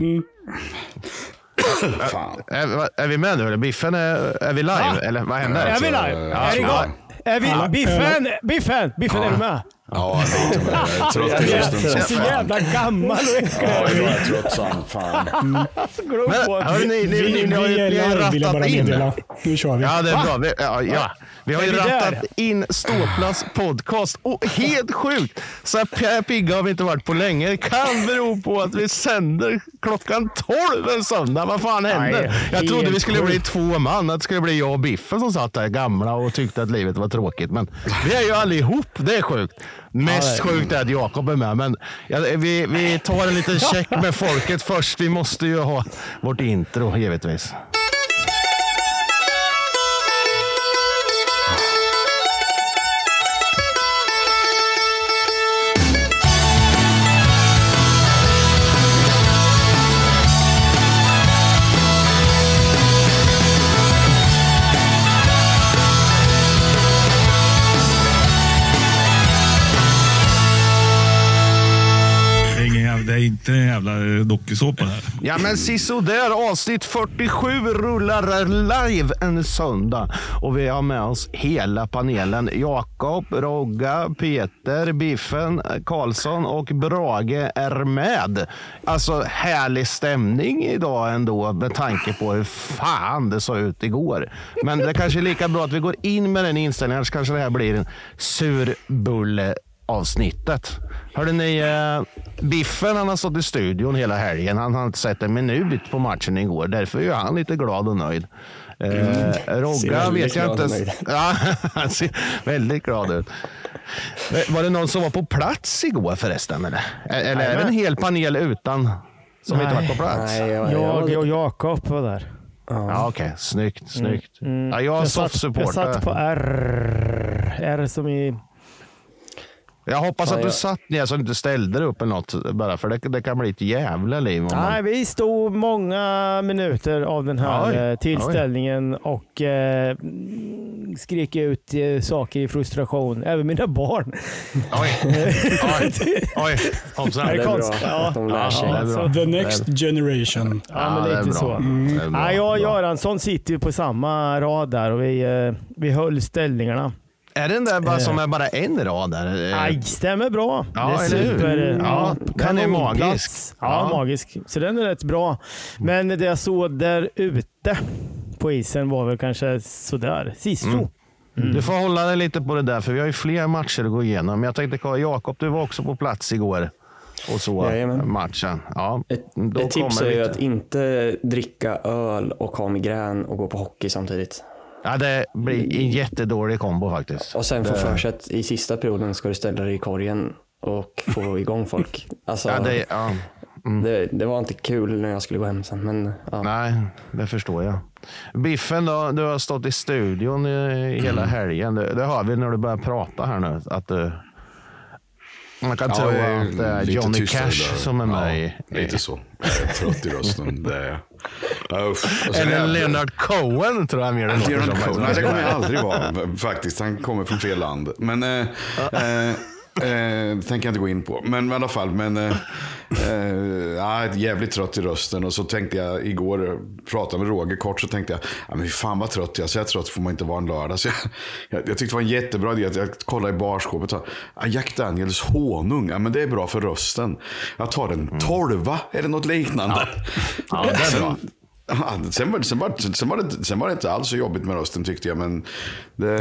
Fan. Är, är vi med nu eller? Biffen, är, är vi live? Va? Eller vad händer? Är vi live? Ja, är det igång? Är vi, biffen, Biffen, Biffen, är du med? Ja, jag med. Jag trött i rösten så jävla gammal och Ja, äcklig. jag är trött som fan. Upp Men, hörni, ni, ni, ni, ni, har ju- Vi ni har rattat in. Nu kör vi. Ja, det är bra. Vi, ja, ja. vi har ju rattat in Ståplats podcast. Och helt sjukt, så här pigga har vi inte varit på länge. Det kan bero på att vi sänder klockan 12 en söndag. Vad fan händer? Jag trodde vi skulle bli två man. Att det skulle bli jag och Biffen som satt där gamla och tyckte att livet var tråkigt. Men vi är ju allihop. Det är sjukt. Mest sjukt är att Jakob är med. Men ja, vi, vi tar en liten check med folket först. Vi måste ju ha vårt intro givetvis. Riktig det är en jävla eh, dokusåpa här. Ja men sisådär. avsnitt 47 rullar live en söndag. Och vi har med oss hela panelen. Jakob, Rogga, Peter, Biffen, Karlsson och Brage är med. Alltså härlig stämning idag ändå med tanke på hur fan det såg ut igår. Men det kanske är lika bra att vi går in med den inställningen, annars kanske det här blir en surbulle avsnittet. Hörde ni, eh, Biffen han har stått i studion hela helgen. Han har inte sett en minut på matchen igår. Därför är han lite glad och nöjd. Eh, Rogga Ser väldigt vet jag inte. Ja, han ser väldigt glad ut. Eh, Var det någon som var på plats igår förresten? Eller, eller är det en hel panel utan som inte Nej. varit på plats? Nej, jag, Jag och Jakob var där. Ja, Okej, snyggt. snyggt. Ja, jag är Mm. Jag satt, jag satt på R. R som i... Jag hoppas Fan, att du jag- satt ner så du inte ställde dig upp eller något. Bara för det, det kan bli ett jävla liv. Om man... Nej, vi stod många minuter av den här Oj, eh, tillställningen och eh, mm, skrek ut eh, saker i frustration. Även mina barn. Oj, oj, oj. Hoppsan. Det det är bra konstigt? Ja. att de lär sig. Ja, det är bra. The next generation. Ja, men det är lite så. Det är bra. Ja, jag och. Göransson sitter ju på samma rad där och vi, eh, vi höll ställningarna. Är den där bara som är bara en rad där? Eh, Aj, stämmer bra. Ja, det är super. Ja, den är magisk. Ja, Ja. magisk. Så den är rätt bra. Men det jag såg där ute på isen var väl kanske sådär. Sisso. Mm. Du får hålla dig lite på det där, för vi har ju fler matcher att gå igenom. Jag tänkte, Jakob, du var också på plats igår och så Jajamän. matchen. Ja, Ett, då ett tips kommer är ju att inte dricka öl och ha migrän och gå på hockey samtidigt. Ja, det blir en jättedålig kombo faktiskt. Och sen få Det- för sig att i sista perioden ska du ställa dig i korgen och få igång folk. Alltså, Ja, det, ja. det, det var inte kul när jag skulle gå hem sen. Men, ja. Nej, det förstår jag. Biffen, då, du har stått i studion i, hela helgen. Det, det hör vi när du börjar prata här nu. Att du, man kan tro jag är att det är Johnny Cash som är med i. Ja, lite så. Jag är trött i rösten. Det är... Är Eller Leonard Cohen tror jag mer låter Leonard som. Cohen. Nej, det kommer jag aldrig vara faktiskt. Han kommer från fel land. Men eh, eh, eh, tänker jag inte gå in på. Men i alla fall. Men, eh, ja, jävligt trött i rösten. Och så tänkte jag igår, pratade med Roger kort, så tänkte jag, ja, men fan vad trött jag är. Så jag trött får man inte vara en lördag. Så jag, jag, jag tyckte det var en jättebra idé att jag kollade i barskåpet. Ja, Jack Daniels honung, ja, men det är bra för rösten. Jag tar en tolva eller något liknande. Ja, det är bra. Ja, sen, var, sen, var, sen, var det, sen var det inte alls så jobbigt med rösten tyckte jag. Men det,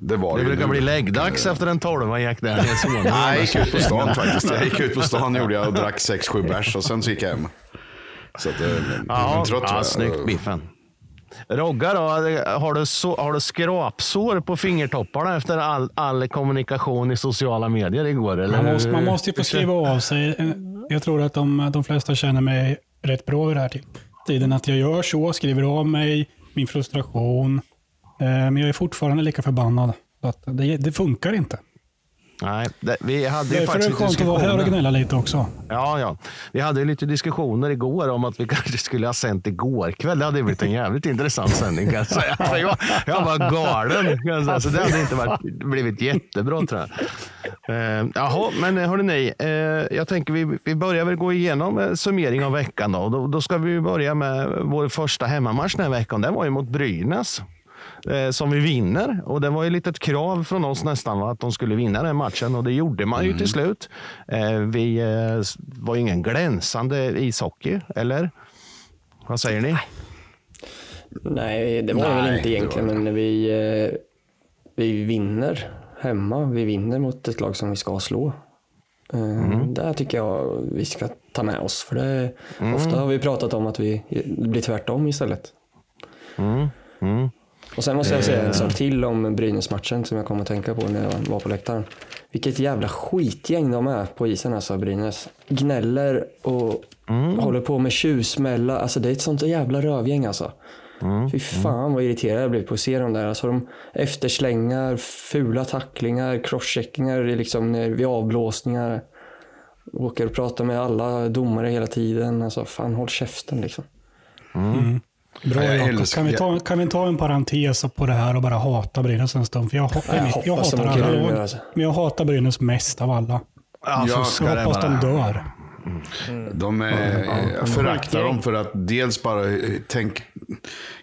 det var Det ju brukar nu. bli läggdags efter en tolva Jack Daniels honung. Nej, jag gick ut på stan faktiskt. Jag gick ut på stan gjorde jag och drack 6-7 bärs och sen så gick jag hem. Så att, eh, Ja, men trött ja, snyggt Biffen. Rogga då, har du, så, har du skrapsår på fingertopparna efter all, all kommunikation i sociala medier igår? Eller? Man måste, man måste ju få skriva av sig. Jag tror att de, de flesta känner mig rätt bra vid det här tiden. Att jag gör så, skriver av mig, min frustration. Eh, men jag är fortfarande lika förbannad. Så att det, det funkar inte. Nej, det, vi hade ju Därför är faktiskt det lite skönt att diskussioner. gnälla lite också. Ja, ja. Vi hade ju lite diskussioner igår om att vi kanske skulle ha sänt igår kväll. Det hade blivit en jävligt intressant sändning kan jag säga. Jag, jag var galen. Kan jag säga. Så det hade inte varit, blivit jättebra tror jag. Eh, jaha, men hörni ni, eh, jag tänker vi, vi börjar väl gå igenom eh, summering av veckan. Då. Då, då ska vi börja med vår första hemmamatch den här veckan. Den var ju mot Brynäs eh, som vi vinner. Och det var ju lite ett krav från oss nästan va? att de skulle vinna den matchen och det gjorde man ju till slut. Eh, vi eh, var ju ingen glänsande ishockey, eller? Vad säger ni? Nej, det var Nej, väl inte egentligen, det. men vi, eh, vi vinner hemma. Vi vinner mot ett lag som vi ska slå. Eh, Det tycker jag vi ska ta med oss. För det, Ofta har vi pratat om att vi det blir tvärtom istället. Och Sen måste jag säga en sak till om Brynäs-matchen som jag kom att tänka på när jag var på läktaren. Vilket jävla skitgäng de är på isen alltså, Brynäs. Gnäller och håller på med tjusmälla. Alltså det är ett sånt jävla rövgäng alltså. Fy fan vad irriterad jag blev på att se dem där. Alltså de efterslängar, fula tacklingar, crosscheckingar liksom när- vid avblåsningar. Åker och pratar med alla domare hela tiden. Alltså fan håll käften liksom. Bra Jag Jakob. Kan vi, ta, kan vi ta en parentes på det här och bara hata Brynäs en stund? För jag, Jag jag, de hatar alla nu, lag, alltså. men jag hatar Brynäs mest av alla. Ja, så Ja, ska Jag hoppas de dör. De är, jag föraktar dem för att dels bara eh, tänk.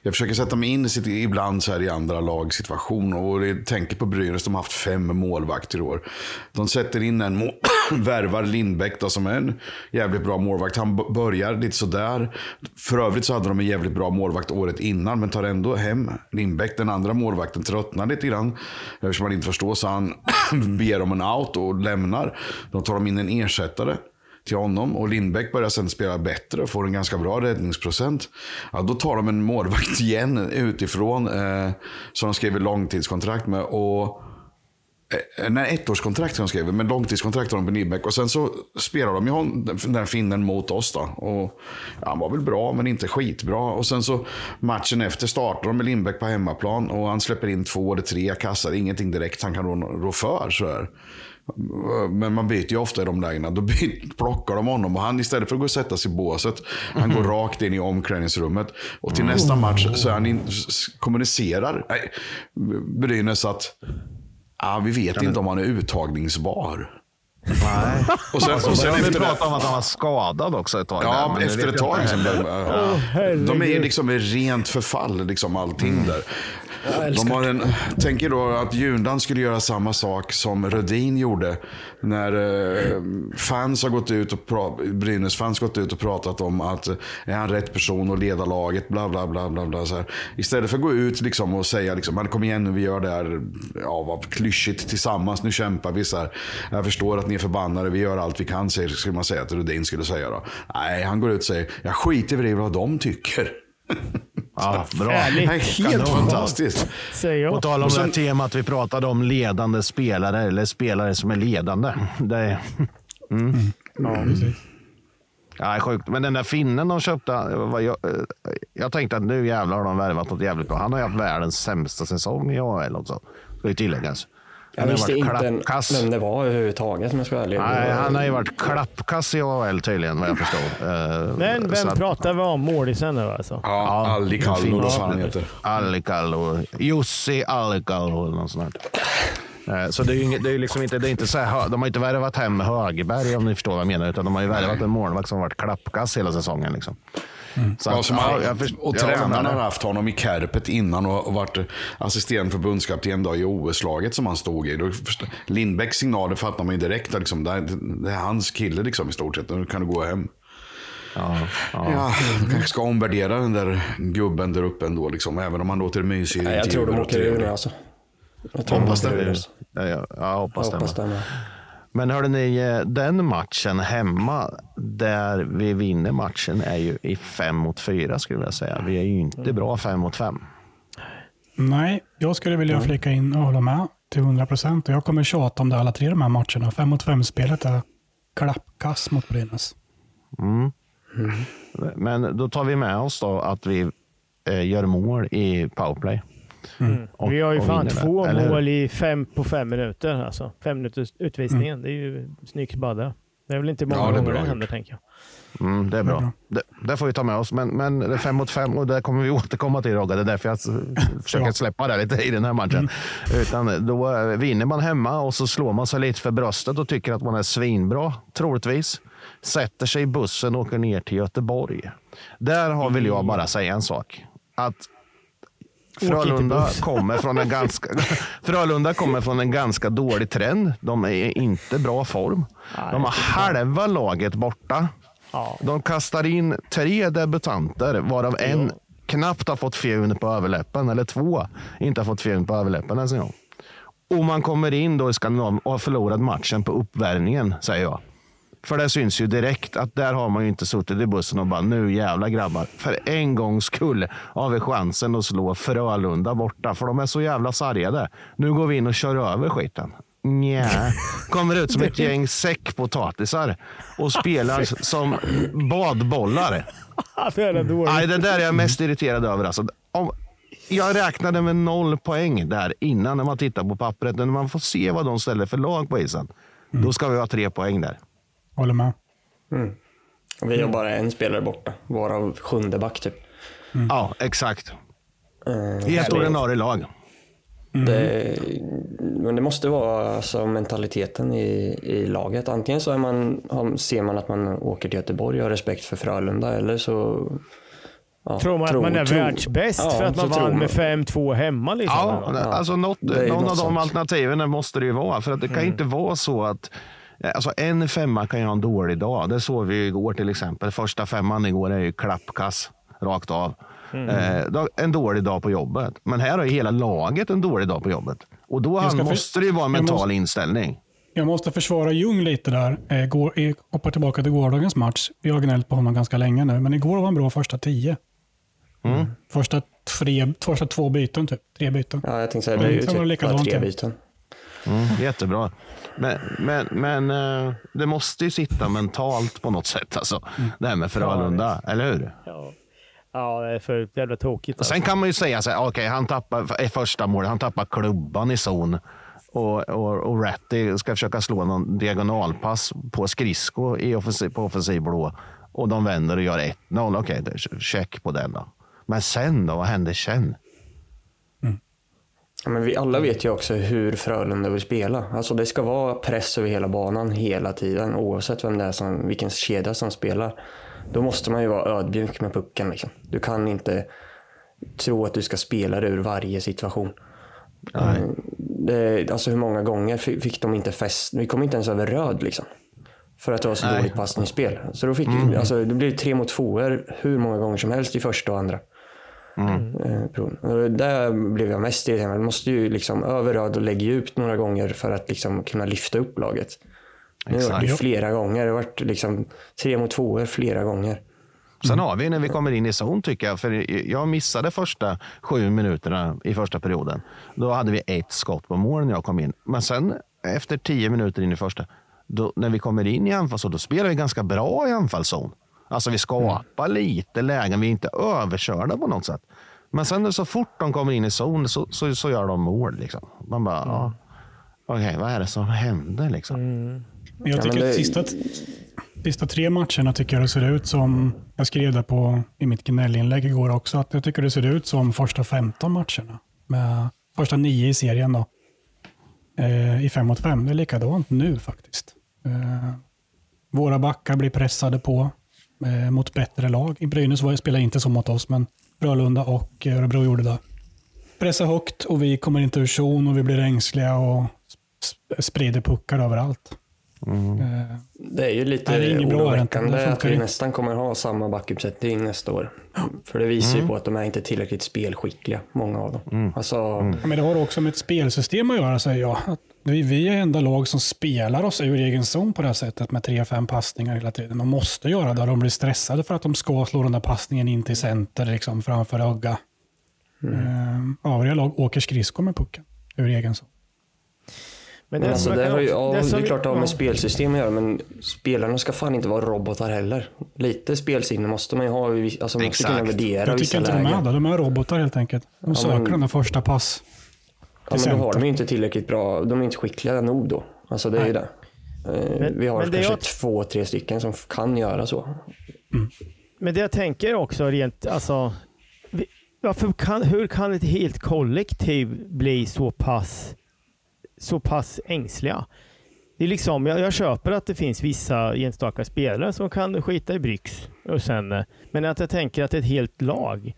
Jag försöker sätta mig in i sitt, ibland så här i andra lagsituationer. Och det, tänker på Brynäs, de har haft fem målvakter i år. De sätter in en mål, värvar Lindbäck då, som är en jävligt bra målvakt. Han börjar lite sådär. För övrigt så hade de en jävligt bra målvakt året innan. Men tar ändå hem Lindbäck. Den andra målvakten tröttnar lite grann. Eftersom han inte förstår så han ber om en out och lämnar. Då tar de in en ersättare till honom. Och Lindbäck börjar sen spela bättre och får en ganska bra räddningsprocent. Ja, då tar de en målvakt igen utifrån. Eh, som de skriver långtidskontrakt med. Och Nej, ettårskontrakt de skrev, men långtidskontrakt har de på Lindbäck. Och sen så spelar de ju hon, den där finnen mot oss då. Och, ja, han var väl bra, men inte skitbra. Och sen så matchen efter startar de med Lindbäck på hemmaplan. Och han släpper in två eller tre kassar, ingenting direkt han kan rå, rå för. Så här. Men man byter ju ofta i de lägena. Då plockar de honom och han istället för att gå och sätta sig i båset, han går rakt in i omklädningsrummet. Och till nästa match så är han in, kommunicerar nej, Brynäs att ah, vi vet inte om han är uttagningsbar. Nej. Och sen, och sen efter det, prata om att han var skadad också ett tag. där, Ja, men det efter ett tag. Liksom, ja. herregud. de är ju liksom i rent förfall, liksom allting där. De har en, tänker då att Jundan skulle göra samma sak som Rödin gjorde. När eh, fans har gått ut och pra- Brynäs fans gått ut och pratat om att eh, är han rätt person att leda laget, bla bla bla. bla, bla så här. Istället för att gå ut liksom och säga, liksom, "Men kom igen nu, vi gör det här, ja vad klyschigt tillsammans, nu kämpar vi. Så här. Jag förstår att ni är förbannade, vi gör allt vi kan, säger, skulle man säga att Rödin skulle säga då. Nej, han går ut och säger, jag skiter i vad de tycker. Ja, bra. Det är helt Kanon. fantastiskt. Säger På tal om sen- det här temat vi pratade om ledande spelare eller spelare som är ledande. Det är, Ja, precis. ja, det är sjukt. Men den där finnen de köpte, jag, jag tänkte att nu jävlar har de värvat något jävligt bra. Han har ju haft världens sämsta säsong i AHL också. Ska ju tilläggas. Jag Han har visste varit inte klappkass. vem det var överhuvudtaget om jag ska vara ärlig. Nej, han har ju varit klappkass i AHL tydligen vad jag förstår. Eh, Men vem att- pratar vi om? Målisen nu alltså? Ja, Alli Kallo, vad fan heter. Allikalo, Jussi Allikalo eller något sånt där. Eh, Så det är ju inget, det är liksom inte, det är inte så här, de har inte värvat hem Högerberg om ni förstår vad jag menar. Utan de har ju värvat en målvakt som har varit klappkass hela säsongen. Liksom. Så Ja, att, ja, har, jag och jag tränaren menar har haft honom i Kärpet innan och, och varit assisterande förbundskapten då i OS-laget som han stod i. Då först- Lindbäcks signaler fattar man ju direkt. att Liksom, det, är, det är hans kille liksom, i stort sett. Nu kan du gå hem. Ja, ja. Ja, kanske ska omvärdera den där gubben där uppe ändå. Liksom, även om han låter mysig. Nej, jag tror de och åker ur nu alltså. Jag Hoppas det. ur. Ja, ja, jag hoppas, Jag hoppas det. Men hörde ni, eh, den matchen hemma där vi vinner matchen är ju i fem mot fyra skulle jag säga. Vi är ju inte bra fem mot fem. Nej, jag skulle vilja flika in och hålla med till 100 procent. Jag kommer tjata om det alla tre de här matcherna. Fem mot fem-spelet är klappkass mot Brynäs. Men då tar vi med oss då att vi eh, gör mål i powerplay. Och- vi har ju fan vinner två eller mål i fem på fem minuter. Alltså. Fem minuters utvisningen. Det är ju snyggt badda. Det är väl inte många Ja, gånger det händer, tänker jag. Mm, det är bra. Det, det får vi ta med oss. Men, men det är fem mot fem och det kommer vi återkomma till Rogga. Det är därför jag försöker släppa det lite i den här matchen. Utan då eh, vinner man hemma och så slår man sig lite för bröstet och tycker att man är svinbra, troligtvis. Sätter sig i bussen och åker ner till Göteborg. Där har, vill jag bara säga en sak. Att Frölunda kommer, från en ganska, Frölunda kommer från en ganska dålig trend. De är i inte bra form. De har halva laget borta. Ja. De kastar in tre debutanter, varav en knappt har fått fjun på överläppen, eller två inte har fått fjun på överläppen ens en gång. Och man kommer in då i Skandinavien och har förlorat matchen på uppvärmningen, säger jag. För det syns ju direkt att där har man ju inte suttit i bussen och bara nu jävla grabbar. För en gångs skull har vi chansen att slå Frölunda borta. För de är så jävla sargade. Nu går vi in och kör över skiten. Nja. Kommer ut som ett gäng säckpotatisar och spelar som badbollar. Det är. Nej, det där är jag mest irriterad över. Alltså, om, jag räknade med noll poäng där innan när man tittar på pappret. När man får se vad de ställer för lag på isen. Då ska vi ha tre poäng där. Håller med. Och Vi har bara en spelare borta, varav sjunde back typ. Ja, exakt. Eh, I ett ordinarie lag. Det, men det måste vara alltså, mentaliteten i, i laget. Antingen så är man, ser man att man åker till Göteborg och har respekt för Frölunda eller så... Ja, Tror man tro- att man är tro- världsbäst Ja, för att man vann med man. 5-2 hemma? Liksom, Ja, eller? alltså något, någon något av de sånt. alternativen måste det ju vara. För att det kan ju inte vara så att Alltså en femma kan ju ha en dålig dag. Det såg vi ju igår till exempel. Första femman igår är ju klappkass rakt av. Eh, då- en dålig dag på jobbet. Men här har ju hela laget en dålig dag på jobbet. Och då han, måste det ju vara en mental måste- inställning. Jag måste försvara Ljung lite där. Eh, går, eh, hoppar tillbaka till gårdagens match. Vi har gnällt på honom ganska länge nu, men igår var han bra första tio. Första, tre, första två byten, typ. Tre byten. Ja, jag tänkte säga, det är ju Mm, sen var det typ bara tre byten. Mm, jättebra. Men, men, men eh, det måste ju sitta mentalt på något sätt. Alltså, Det här med Frölunda, eller hur? Ja. ja, det är för jävla tokigt. Alltså. Sen kan man ju säga så här, okej, han tappar i första målet, han tappar klubban i zon. Och, och, och Ratty ska försöka slå någon diagonalpass på skridsko i offensiv, på offensiv blå. Och de vänder och gör 1-0. Okej, är check på den då. Men sen då? Vad händer sen? Ja, men vi alla vet ju också hur Frölunda vill spela. Alltså det ska vara press över hela banan hela tiden oavsett vem det är som, vilken kedja som spelar. Då måste man ju vara ödmjuk med pucken. Liksom. Du kan inte tro att du ska spela det ur varje situation. Mm, Det, alltså hur många gånger fick de inte fäst? Vi kom inte ens över röd liksom. För att det var så dåligt passningsspel. Så då fick, alltså, det blev tre mot tvåor hur många gånger som helst i första och andra. Eh, proven. Och Där blev jag mest irriterad. Man måste ju liksom över röd och lägga ut några gånger för att liksom kunna lyfta upp laget. Nu har det Exakt. flera gånger. Det har varit liksom tre mot tvåor flera gånger. Sen har vi när vi kommer in i zon tycker jag. För jag missade första sju minuterna i första perioden. Då hade vi ett skott på mål när jag kom in. Men sen efter tio minuter in i första, då, när vi kommer in i anfallszon, då spelar vi ganska bra i anfallszon. Alltså vi skapar lite lägen, vi är inte överkörda på något sätt. Men sen så fort de kommer in i zon så, så, så gör de mål. Liksom. Man bara, ja. okej, vad är det som händer liksom? Men jag Ja, tycker men det- att sista, sista tre matcherna tycker jag det ser ut som, jag skrev det på, i mitt gnällinlägg igår också, att jag tycker det ser ut som första 15 matcherna. Med första nio i serien då. Eh, I fem mot fem. Det är likadant nu faktiskt. Eh, våra backar blir pressade på eh, mot bättre lag. I Brynäs var- spelade inte så mot oss, men Frölunda och Örebro gjorde det. Pressa högt och vi kommer inte ur zon och vi blir ängsliga och sprider puckar överallt. Eh, Det är ju lite Nej, det är oroväckande att vi nästan kommer ha samma backuppsättning nästa år. För det visar ju på att de är inte tillräckligt spelskickliga, många av dem. Alltså, Ja, Men det har också med ett spelsystem att göra, säger jag. Att vi, vi är enda lag som spelar oss ur egen zon på det här sättet med tre, fem passningar hela tiden. De måste göra det. De blir stressade för att de ska slå den där passningen in till center liksom, framför öga. Mm. övriga lag åker skridskor med pucken ur egen zon. Men Men det, alltså, som jag det, kan har ju, ja, det som är klart det har ja. med spelsystem att göra, men spelarna ska fan inte vara robotar heller. Lite spelsinne måste man ju ha. Alltså, man måste kunna värdera Jag tycker inte de är lägen. det. De är robotar helt enkelt. De söker men- den första pass. Ja, men då har de ju inte tillräckligt bra, de är inte skickliga nog då. Alltså det är ju det. Eh, Men- vi har men det kanske jag- två, tre stycken som kan göra så. Men det jag tänker också rent, alltså, varför kan, hur kan ett helt kollektiv bli så pass, så pass ängsliga? Det är liksom, jag, jag köper att det finns vissa enstaka spelare som kan skita i Bryx. Och sen, eh, men att jag tänker att ett helt lag,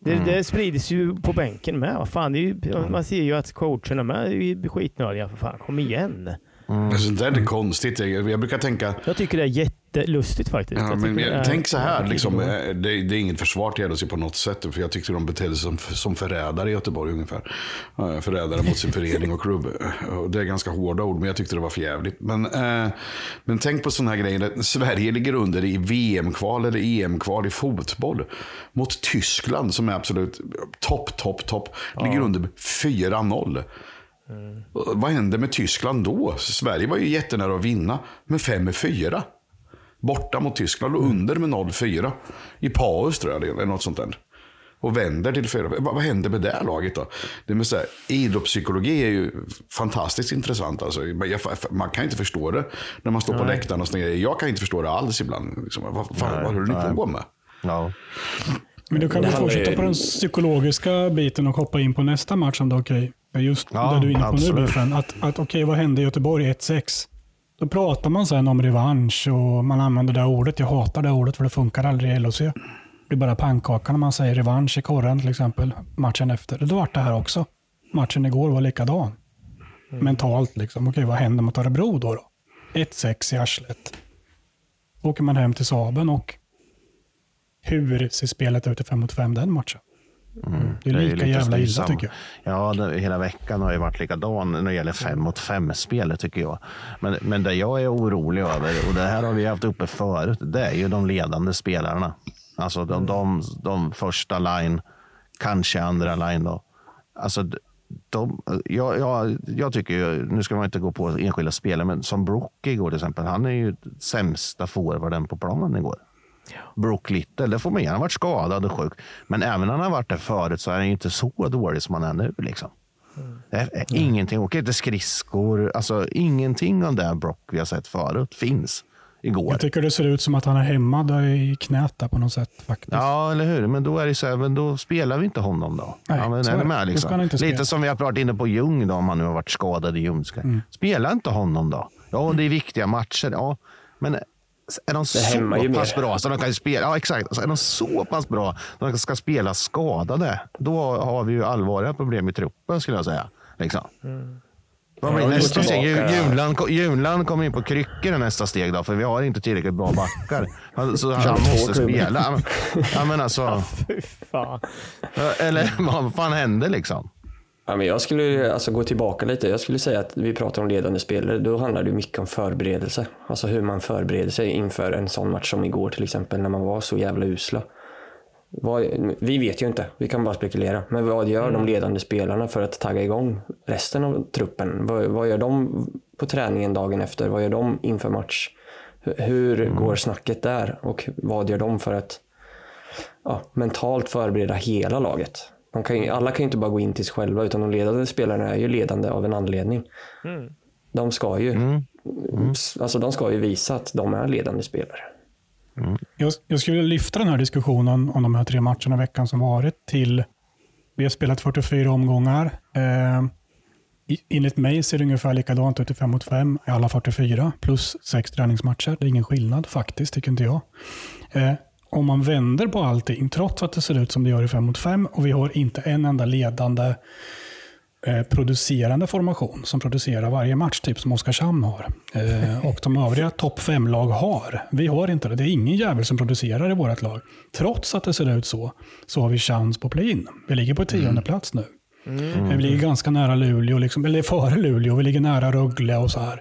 det, Mm. det sprids ju på bänken med. Vad fan, det är ju, man ser ju att coacherna med är skitnödiga. För fan, kom igen. Alltså, det är inte konstigt. Jag, jag brukar tänka, Jag tycker det är jättelustigt faktiskt. Ja, Jag men jag, är- tänk så här, liksom, eh, det, det är inget försvar till LHC på något sätt. För jag tyckte de betedde sig som, som förrädare i Göteborg ungefär. Förrädare mot sin förening och klubb. Det är ganska hårda ord, men jag tyckte det var för jävligt. Men, eh, men tänk på sådana här grejer. Sverige ligger under i VM-kval eller EM-kval i fotboll. Mot Tyskland som är absolut topp, topp, topp. Ligger under 4-0. Vad hände med Tyskland då? Sverige var ju jättenära att vinna med 5-4. Borta mot Tyskland och under med 0-4. I paus tror jag eller något sånt där. Och vänder till 4 vad, vad händer med det här laget då? Det med så här, idrottspsykologi är ju fantastiskt intressant. Alltså, jag, man kan inte förstå det när man står på läktaren och grejer. Jag kan inte förstå det alls ibland. Liksom, vad fan, vad håller ni på med? Ja. Men du kan handlar fortsätta på den psykologiska biten och hoppa in på nästa match om det är okej. Just Ja, där du är inne på nu Biffen. Att, att okej, vad hände i Göteborg 1-6? Då pratar man sen om revansch och man använder det ordet. Jag hatar det ordet för det funkar aldrig i LHC. Det blir bara pannkaka när man säger revansch i korren till exempel. Matchen efter. Det vart det här också. Matchen igår var likadan. Mentalt liksom. Okej, vad händer mot Örebro då? då? 1-6 i arslet. Åker man hem till Saben och hur ser spelet ut i 5 mot 5 den matchen? Det är lika lite jävla illa tycker jag. Ja, det, hela veckan har ju varit likadan när det gäller fem mot fem-spelet tycker jag. Men, men det jag är orolig över, och det här har vi haft uppe förut, det är ju de ledande spelarna. Alltså de, de, de första line, kanske andra line då. Alltså de, jag, jag, jag tycker ju, nu ska man inte gå på enskilda spelare, men som Brook igår till exempel, han är ju sämsta forwarden på planen igår. Brook Little, det får man igen. Han har varit skadad och sjuk. Men även när han har varit där förut så är han ju inte så dålig som han är nu. Liksom. Det är, är Ingenting. Åker inte skridskor. Alltså, ingenting av det Brock vi har sett förut finns igår. Jag tycker det ser ut som att han är hemma där i knät där på något sätt. faktiskt. Ja, eller hur? Men då är det så här, men då spelar vi inte honom då. Nej, ja, men är det. med, liksom? spela. Lite som vi har varit inne på Ljung då, om han nu har varit skadad i Ljungska. Mm. Spela inte honom då. Ja, det är viktiga matcher. Ja, men är de så pass mer. bra så de kan spela? Ja, exakt. Alltså, är de så pass bra att de ska spela skadade? Då har vi ju allvarliga problem i truppen skulle jag säga. Liksom. Vad blir nästa steg? Junland, Junland kommer in på kryckor i nästa steg då, för vi har inte tillräckligt bra backar. Så han måste spela. Ja, men- alltså, eller vad fan hände liksom? Ja, men jag skulle alltså, gå tillbaka lite. Jag skulle säga att vi pratar om ledande spelare. Då handlar det mycket om förberedelse. Alltså hur man förbereder sig inför en sån match som igår till exempel när man var så jävla usla. Vad, vi vet ju inte, vi kan bara spekulera. Men vad gör de ledande spelarna för att tagga igång resten av truppen? Vad, vad gör de på träningen dagen efter? Vad gör de inför match? Hur, hur går snacket där? Och vad gör de för att ja, mentalt förbereda hela laget? De kan ju, alla kan ju inte bara gå in till sig själva utan de ledande spelarna är ju ledande av en anledning. De ska ju Alltså de ska ju visa att de är ledande spelare. Jag, jag skulle vilja lyfta den här diskussionen om de här tre matcherna i veckan som varit till... Vi har spelat 44 omgångar. Eh, enligt mig ser det ungefär likadant ut i 5 mot 5 i alla 44 plus sex träningsmatcher. Det är ingen skillnad faktiskt, tycker inte jag. Eh, om man vänder på allting, trots att det ser ut som det gör i 5 mot 5 och vi har inte en enda ledande eh, producerande formation som producerar varje match, typ som Oskarshamn har. Eh, och de övriga topp 5-lag har. Vi har inte det. Det är ingen jävel som producerar i vårt lag. Trots att det ser ut så, så har vi chans på play-in. Vi ligger på tionde plats nu. Eh, Vi ligger ganska nära Luleå, liksom, eller före Luleå. Vi ligger nära Rögle och så här.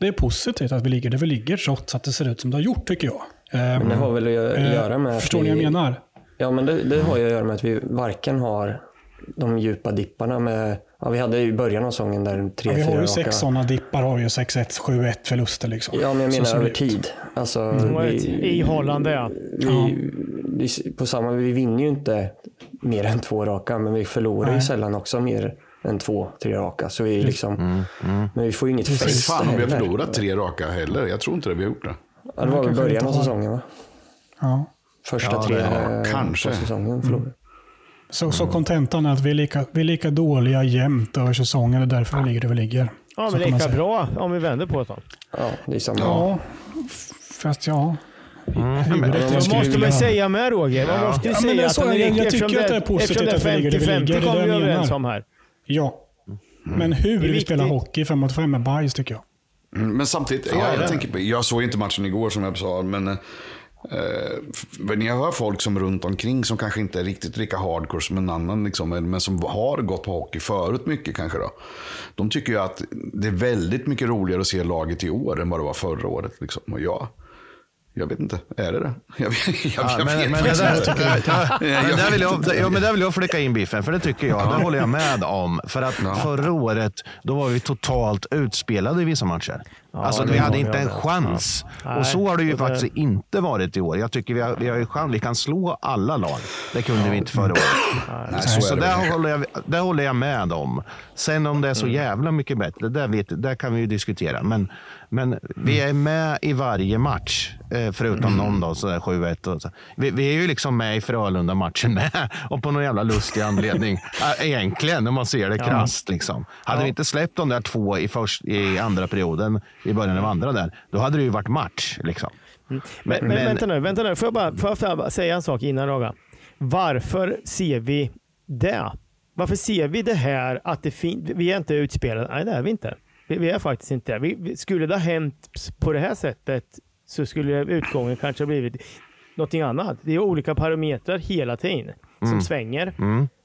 Det är positivt att vi ligger där vi ligger, trots att det ser ut som det har gjort, tycker jag. Men det har väl att eh, göra med Förstår ni vad jag menar? Ja, men det, det har ju att göra med att vi varken har de djupa dipparna med... Ja, vi hade ju i början av säsongen där tre, Ja, vi har ju raka- sex sådana dippar, har vi ju 6-1, 7-1 förluster. Liksom. Ja, men jag menar över tid. Alltså, ett vi, ihållande ja. vi, vi, på samma, vi vinner ju inte mer än två raka, men vi förlorar ju Nej. sällan också mer än två, tre raka. Så vi liksom, Men vi får ju inget fäste fan om vi har heller. förlorat tre raka heller. Jag tror inte det vi har gjort det. Ja, det var väl början av säsongen va? Ja. Första Ja, tre det- ja, eh, kanske. på säsongen förlorade. Så, så kontentan är att vi är, lika, vi är lika dåliga jämt över säsongen och därför vi ligger där vi ligger. Ja, men lika bra om vi vänder på det. Ja, det är samma. Ja, fast ja. men- Huvudet det måste man säga med Roger? Man Ja. måste ju Ja, men det säga är att är jag- jag tycker att det är positivt att vi ligger där vi 50-50 ligger, det är det vi jag överens menar. om här. Ja. Men hur Det är vi spelar hockey fem mot fem är bajs tycker jag. Mm, Men samtidigt, Ja, jag, jag, tänker på, jag såg inte matchen igår som jag sa, men eh, f- när jag hör folk som runt omkring som kanske inte är riktigt lika hardcore som en annan, liksom, men som har gått på hockey förut mycket kanske då. De tycker ju att det är väldigt mycket roligare att se laget i år än vad det var förra året. Liksom. Och jag, jag vet inte, är det det? Jag, jag, jag, Ja, jag men, vet men, det där, inte. ja, men där vill jag, ja, men där vill jag flika in biffen, för det tycker jag. Det håller jag med om. För att förra året, då var vi totalt utspelade i vissa matcher. alltså, det vi hade inte en chans. Och så har det ju det- faktiskt inte varit i år. Jag tycker vi har, vi har ju chans. Vi kan slå alla lag. Det kunde vi inte förra året. Nej, Så, så där, håller jag, där håller jag med om. Sen om det är så Mm. jävla mycket bättre, där, vet, där kan vi ju diskutera. Men, men vi är med i varje match, eh, förutom Mm. någon då, sådär 7-1. Och så. Vi, vi är ju liksom med i Frölunda-matchen med. Och på någon jävla lustig anledning. Egentligen, om man ser det krasst. Liksom. Hade vi inte släppt de där två i, först, i andra perioden, i början av andra där, då hade det ju varit match. Liksom. Men, men, vänta nu, vänta nu. Får jag bara, får jag bara säga en sak innan Raga? Varför ser vi det? Varför ser vi det här att det fin- vi är inte utspelade? Nej, det är vi inte. Vi, vi är faktiskt inte det. Vi, vi, skulle det ha hänt på det här sättet så skulle utgången kanske ha blivit någonting annat. Det är olika parametrar hela tiden som svänger.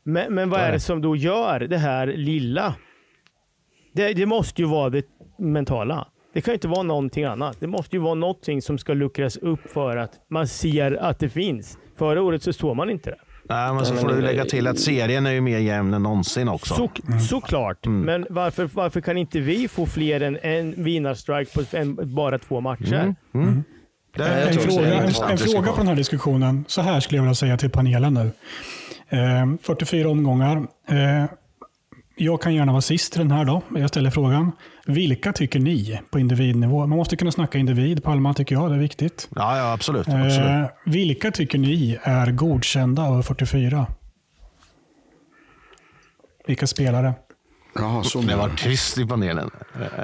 Men, men vad är det som då gör det här lilla? Det, det måste ju vara det mentala. Det kan ju inte vara någonting annat. Det måste ju vara någonting som ska luckras upp för att man ser att det finns. Förra året så såg man inte det. Nej, men så får du lägga till att serien är ju mer jämn än någonsin också. Så, Såklart. Men varför, varför kan inte vi få fler än en vinnarstrike på en, bara två matcher? Det jag är En tror också fråga, det är en, intressant en diskussion. fråga på den här diskussionen. Så här skulle jag vilja säga till panelen nu. Eh, 44 omgångar. Eh, jag kan gärna vara sist i den här då. Jag ställer frågan. Vilka tycker ni på individnivå? Man måste kunna snacka individ. Palma tycker jag, det är viktigt. Ja, ja absolut. absolut. Eh, vilka tycker ni är godkända över 44? Vilka spelare? Jaha, så Det var tyst i panelen.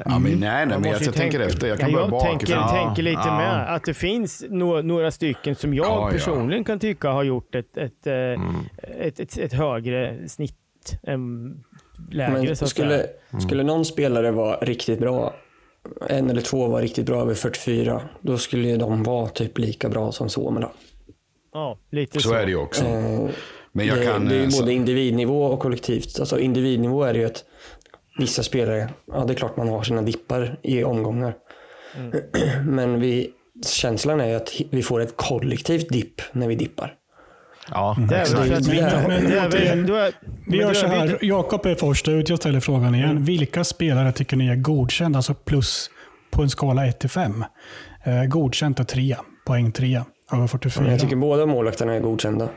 Ja, men nej, nej, men jag, ju tänker efter. Jag kan ja, börja jag bakifrån. tänker, Ja, tänker lite ja. med. Att det finns no, några stycken som jag Ja, ja. personligen kan tycka har gjort ett, ett, eh, Mm. ett, ett, ett högre snitt än lägre. Men så att skulle, säga. skulle någon spelare vara riktigt bra, en eller två var riktigt bra över 44, då skulle ju de vara typ lika bra som Suomela. Ja, lite Så är det ju också. Eh, Men jag det, kan... det är eh, ju så- både individnivå och kollektivt. Alltså individnivå är det ju att vissa spelare, ja det är klart man har sina dippar i omgångar. Mm. Men vi, känslan är ju att vi får ett kollektivt dipp när vi dippar. Ja. Men- det är Vi gör så här. Jakob är först ut. Jag ställer frågan igen. Vilka spelare tycker ni är godkända? Alltså plus på en skala 1 till 5. Eh, godkänt är 3. Poäng 3 över 44. Jag tycker båda målvakterna är godkända.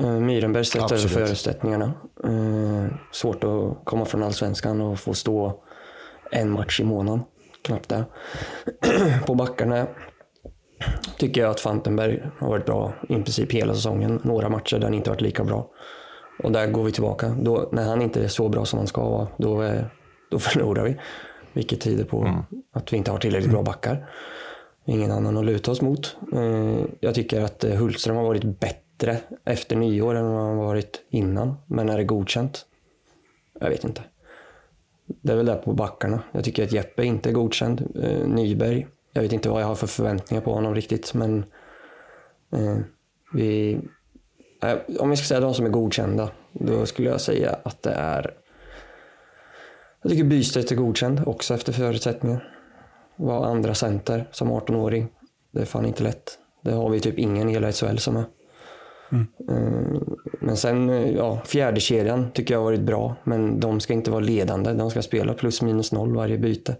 Uh, Myrenberg sträckte över förutsättningarna. Eh, svårt att komma från allsvenskan och få stå en match i månaden. Knappt det. På backarna tycker jag att Fantenberg har varit bra i princip hela säsongen. Några matcher där han inte varit lika bra. Och där går vi tillbaka. Då, när han inte är så bra som han ska vara, då, eh, då förlorar vi. Vilket tyder på att vi inte har tillräckligt bra backar. Ingen annan att luta oss mot. Eh, Jag tycker att eh, Hultström har varit bättre efter nyår än vad han varit innan. Men är det godkänt? Jag vet inte. Det är väl där på backarna. Jag tycker att Jeppe inte är godkänd. Nyberg, jag vet inte vad jag har för förväntningar på honom riktigt. Men eh, vi, eh, om vi ska säga de som är godkända, då skulle jag säga att det är... Jag tycker Bystedt är godkänd också efter förutsättningar. Var andra center som 18-åring. Det är fan inte lätt. Det har vi typ ingen i hela SHL som är. Eh, Men sen, eh, ja, fjärde kedjan tycker jag har varit bra. Men de ska inte vara ledande. De ska spela plus minus noll varje byte.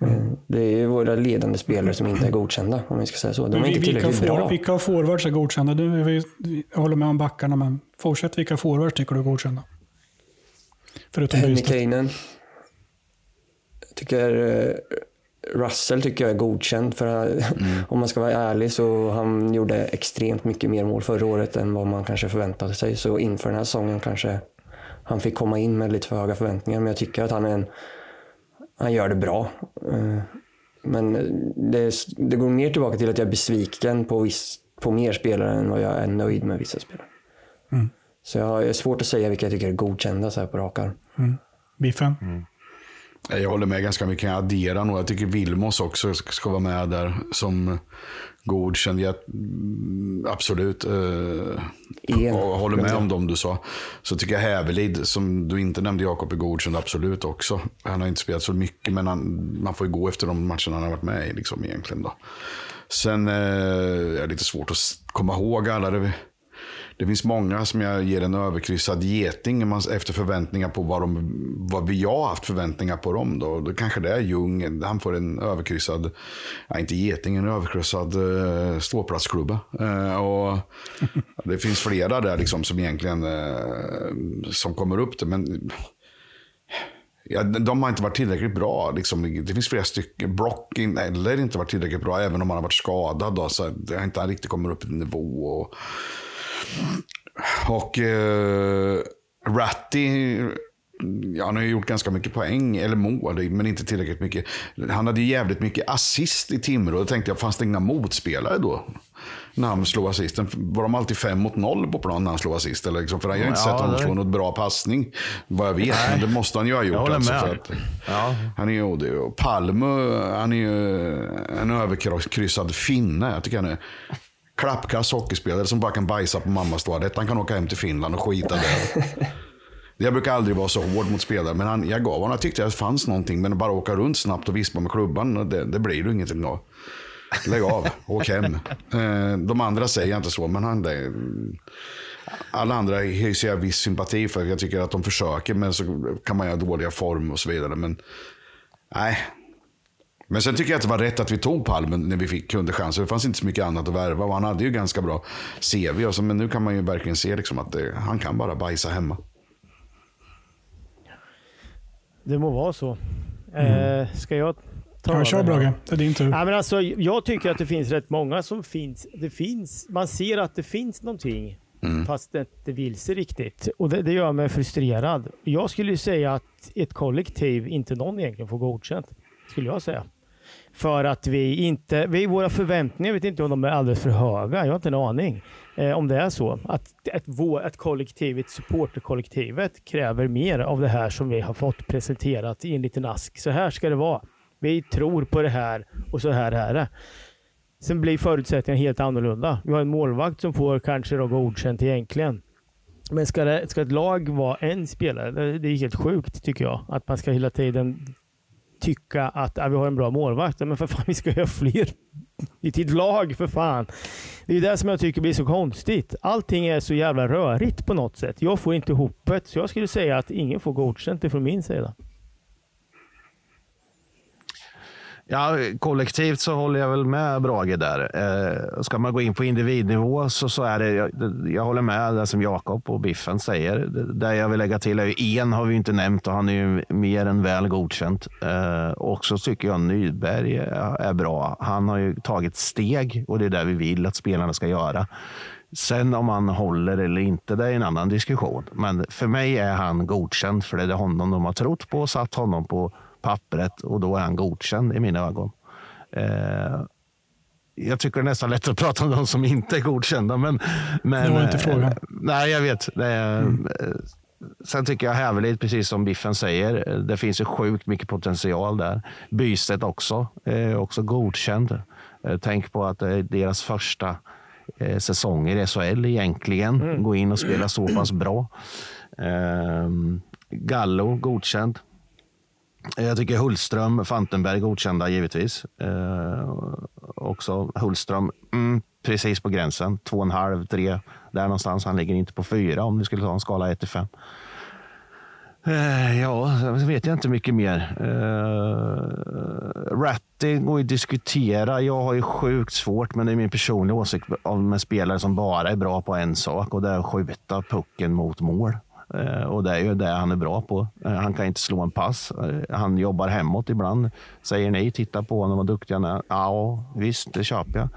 Eh, Det är ju våra ledande spelare som inte är godkända, om vi ska säga så. De är inte vilka, tillräckligt bra. for, vilka forwards är godkända? Du, vi, jag håller med om backarna, men fortsätt. Vilka forwards tycker du är godkända? Förutom Henry. Kanen. Jag tycker eh, Russell tycker jag är godkänd. För han- Om man ska vara ärlig så han gjorde extremt mycket mer mål förra året än vad man kanske förväntade sig. Så inför den här säsongen kanske han fick komma in med lite för höga förväntningar. Men jag tycker att han är en, han gör det bra. Eh, Men det, det går mer tillbaka till att jag är besviken på, viss, på mer spelare än vad jag är nöjd med vissa spelare. Så jag har svårt att säga vilka jag tycker är godkända så här på rak arm. Biffen. Jag håller med ganska mycket. Jag adderar nog. Jag tycker Vilmos också ska vara med där som godkänd. Jag, mm, absolut. Eh, och håller med om dem du sa. Så tycker jag Hävelid, som du inte nämnde Jakob, är godkänd absolut också. Han har inte spelat så mycket, men han, man får ju gå efter de matcherna han har varit med i liksom, egentligen. Då. Sen eh, är det lite svårt att komma ihåg alla. Det, det finns många som jag ger en överkryssad geting efter förväntningar på vad, de, vad vi har haft förväntningar på dem. Då, då kanske det är Ljung. Han får en överkryssad, ja, inte geting, en överkryssad eh, ståplatsklubba. Eh, och det finns flera där liksom som egentligen eh, som kommer upp det. Men Ja, de har inte varit tillräckligt bra. Liksom, det finns flera stycken. Brock in- eller inte varit tillräckligt bra, även om han har varit skadad. Då, så det har inte riktigt kommit upp i nivå. Och, och eh, Ratty, ja, han har ju gjort ganska mycket poäng, eller mål, men inte tillräckligt mycket. Han hade ju jävligt mycket assist i Timrå. Då tänkte jag, fanns det inga motspelare då? När han slog assisten. Var de alltid fem mot noll på plan när han slog assist? Eller liksom, för jag har inte Ja, sett honom det- slå något bra passning, vad jag vet. Men det måste han ju ha gjort. Alltså, för att, Ja. han är ju, ju- Palme, han är ju en överkryssad finne. Jag tycker han är klappkass hockeyspelare som bara kan bajsa på mammas toalett. Han kan åka hem till Finland och skita där. Jag brukar aldrig vara så hård mot spelare, men han, jag gav honom, jag tyckte att det fanns någonting. Men att bara åka runt snabbt och vispa med klubban, det, det blir ju ingenting av. Lägg av, åk hem. Eh, De andra säger inte så, men han, det, alla andra hyser jag viss sympati för. Jag tycker att de försöker, men så kan man göra dåliga form och så vidare. Men nej. Men sen tycker jag att det var rätt att vi tog Palmen när vi fick, kunde chansen. Det fanns inte så mycket annat att värva och han hade ju ganska bra CV. Och så, men nu kan man ju verkligen se liksom att det, han kan bara bajsa hemma. Det må vara så. Eh, ska jag ta Ja, kör? Brage. Det är din tur. Ja, men alltså, jag tycker att det finns rätt många som finns. Det finns man ser att det finns någonting fast det inte vill sig riktigt. Och det, det gör mig frustrerad. Jag skulle ju säga att ett kollektiv inte någon egentligen får godkänt. Skulle jag säga. För att vi inte, vi, våra förväntningar, jag vet inte om de är alldeles för höga. Jag har inte en aning eh, om det är så. Att att, vår, att kollektivet, supporterkollektivet kräver mer av det här som vi har fått presenterat i en liten ask. Så här ska det vara. Vi tror på det här och så här är det. Sen blir förutsättningarna helt annorlunda. Vi har en målvakt som får kanske då godkänt egentligen. Men ska, det, ska ett lag vara en spelare? Det är helt sjukt tycker jag. Att man ska hela tiden tycka att ja, vi har en bra målvakt. Men för fan, vi ska ju ha fler i ditt lag för fan. Det är det som jag tycker blir så konstigt. Allting är så jävla rörigt på något sätt. Jag får inte ihop det. Så jag skulle säga att ingen får godkänt ifrån min sida. Ja, kollektivt så håller jag väl med Brage där. Eh, ska man gå in på individnivå så, så är det, jag, jag håller med det som Jakob och Biffen säger. Det, det jag vill lägga till är ju en har vi inte nämnt och han är ju mer än väl godkänt. Eh, och så tycker jag Nyberg är, är bra. Han har ju tagit steg och det är det vi vill att spelarna ska göra. Sen om han håller eller inte, det är en annan diskussion. Men för mig är han godkänd för det är honom de har trott på och satt honom på pappret och då är han godkänd i mina ögon. Eh, jag tycker det är nästan lätt att prata om de som inte är godkända. Men, men, Det var inte eh, frågan. nej, jag vet. Är, eh, Sen tycker jag Hävelid, precis som Biffen säger, eh, det finns ju sjukt mycket potential där. Bystedt också, eh, också godkänd. Eh, tänk på att det är deras första eh, säsonger i SHL egentligen. Gå in och spela så pass bra. Eh, Gallo godkänd. Jag tycker Hultström, Fantenberg godkända givetvis. Eh, också Hultström, mm, precis på gränsen. Två och en halv, tre. Där någonstans. Han ligger inte på fyra om vi skulle ta en skala 1 till 5. Eh, ja, så vet jag inte mycket mer. Eh, Ratty går ju att diskutera. Jag har ju sjukt svårt, men det är min personliga åsikt, med spelare som bara är bra på en sak och det är att skjuta pucken mot mål. Eh, och det är ju det han är bra på. Eh, han kan inte slå en pass. Eh, han jobbar hemåt ibland. Säger nej, titta på honom, vad duktig han är. Ja, visst, det köper jag.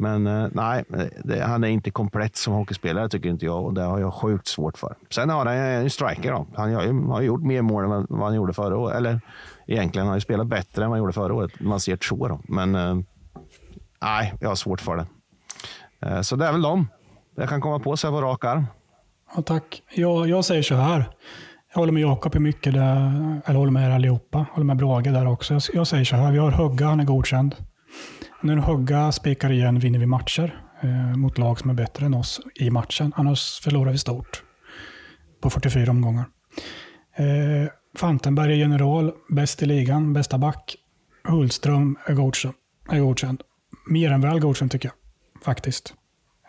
Men nej, det, han är inte komplett som hockeyspelare tycker inte jag och det har jag sjukt svårt för. Sen har han en striker. Då. Han har, ju, har gjort mer mål än vad, han gjorde förra året. Eller egentligen har han ju spelat bättre än vad han gjorde förra året. Man ser så. Då. Men nej, jag har svårt för det. Så det är väl dem. Jag kan komma på sig på rak arm. Ja, tack. Jag, jag säger så här. Jag håller med Jakob i mycket, där, eller håller med er allihopa. Jag Håller med Brage där också. Jag, jag säger så här. Vi har Hugga, han är godkänd. När Hugga spikar igen vinner vi matcher eh, mot lag som är bättre än oss i matchen. Annars förlorar vi stort på 44 omgångar. Eh, Fantenberg är general, bäst i ligan, bästa back. Hultström är godkänd. Är godkänd. Mer än väl godkänd tycker jag, faktiskt.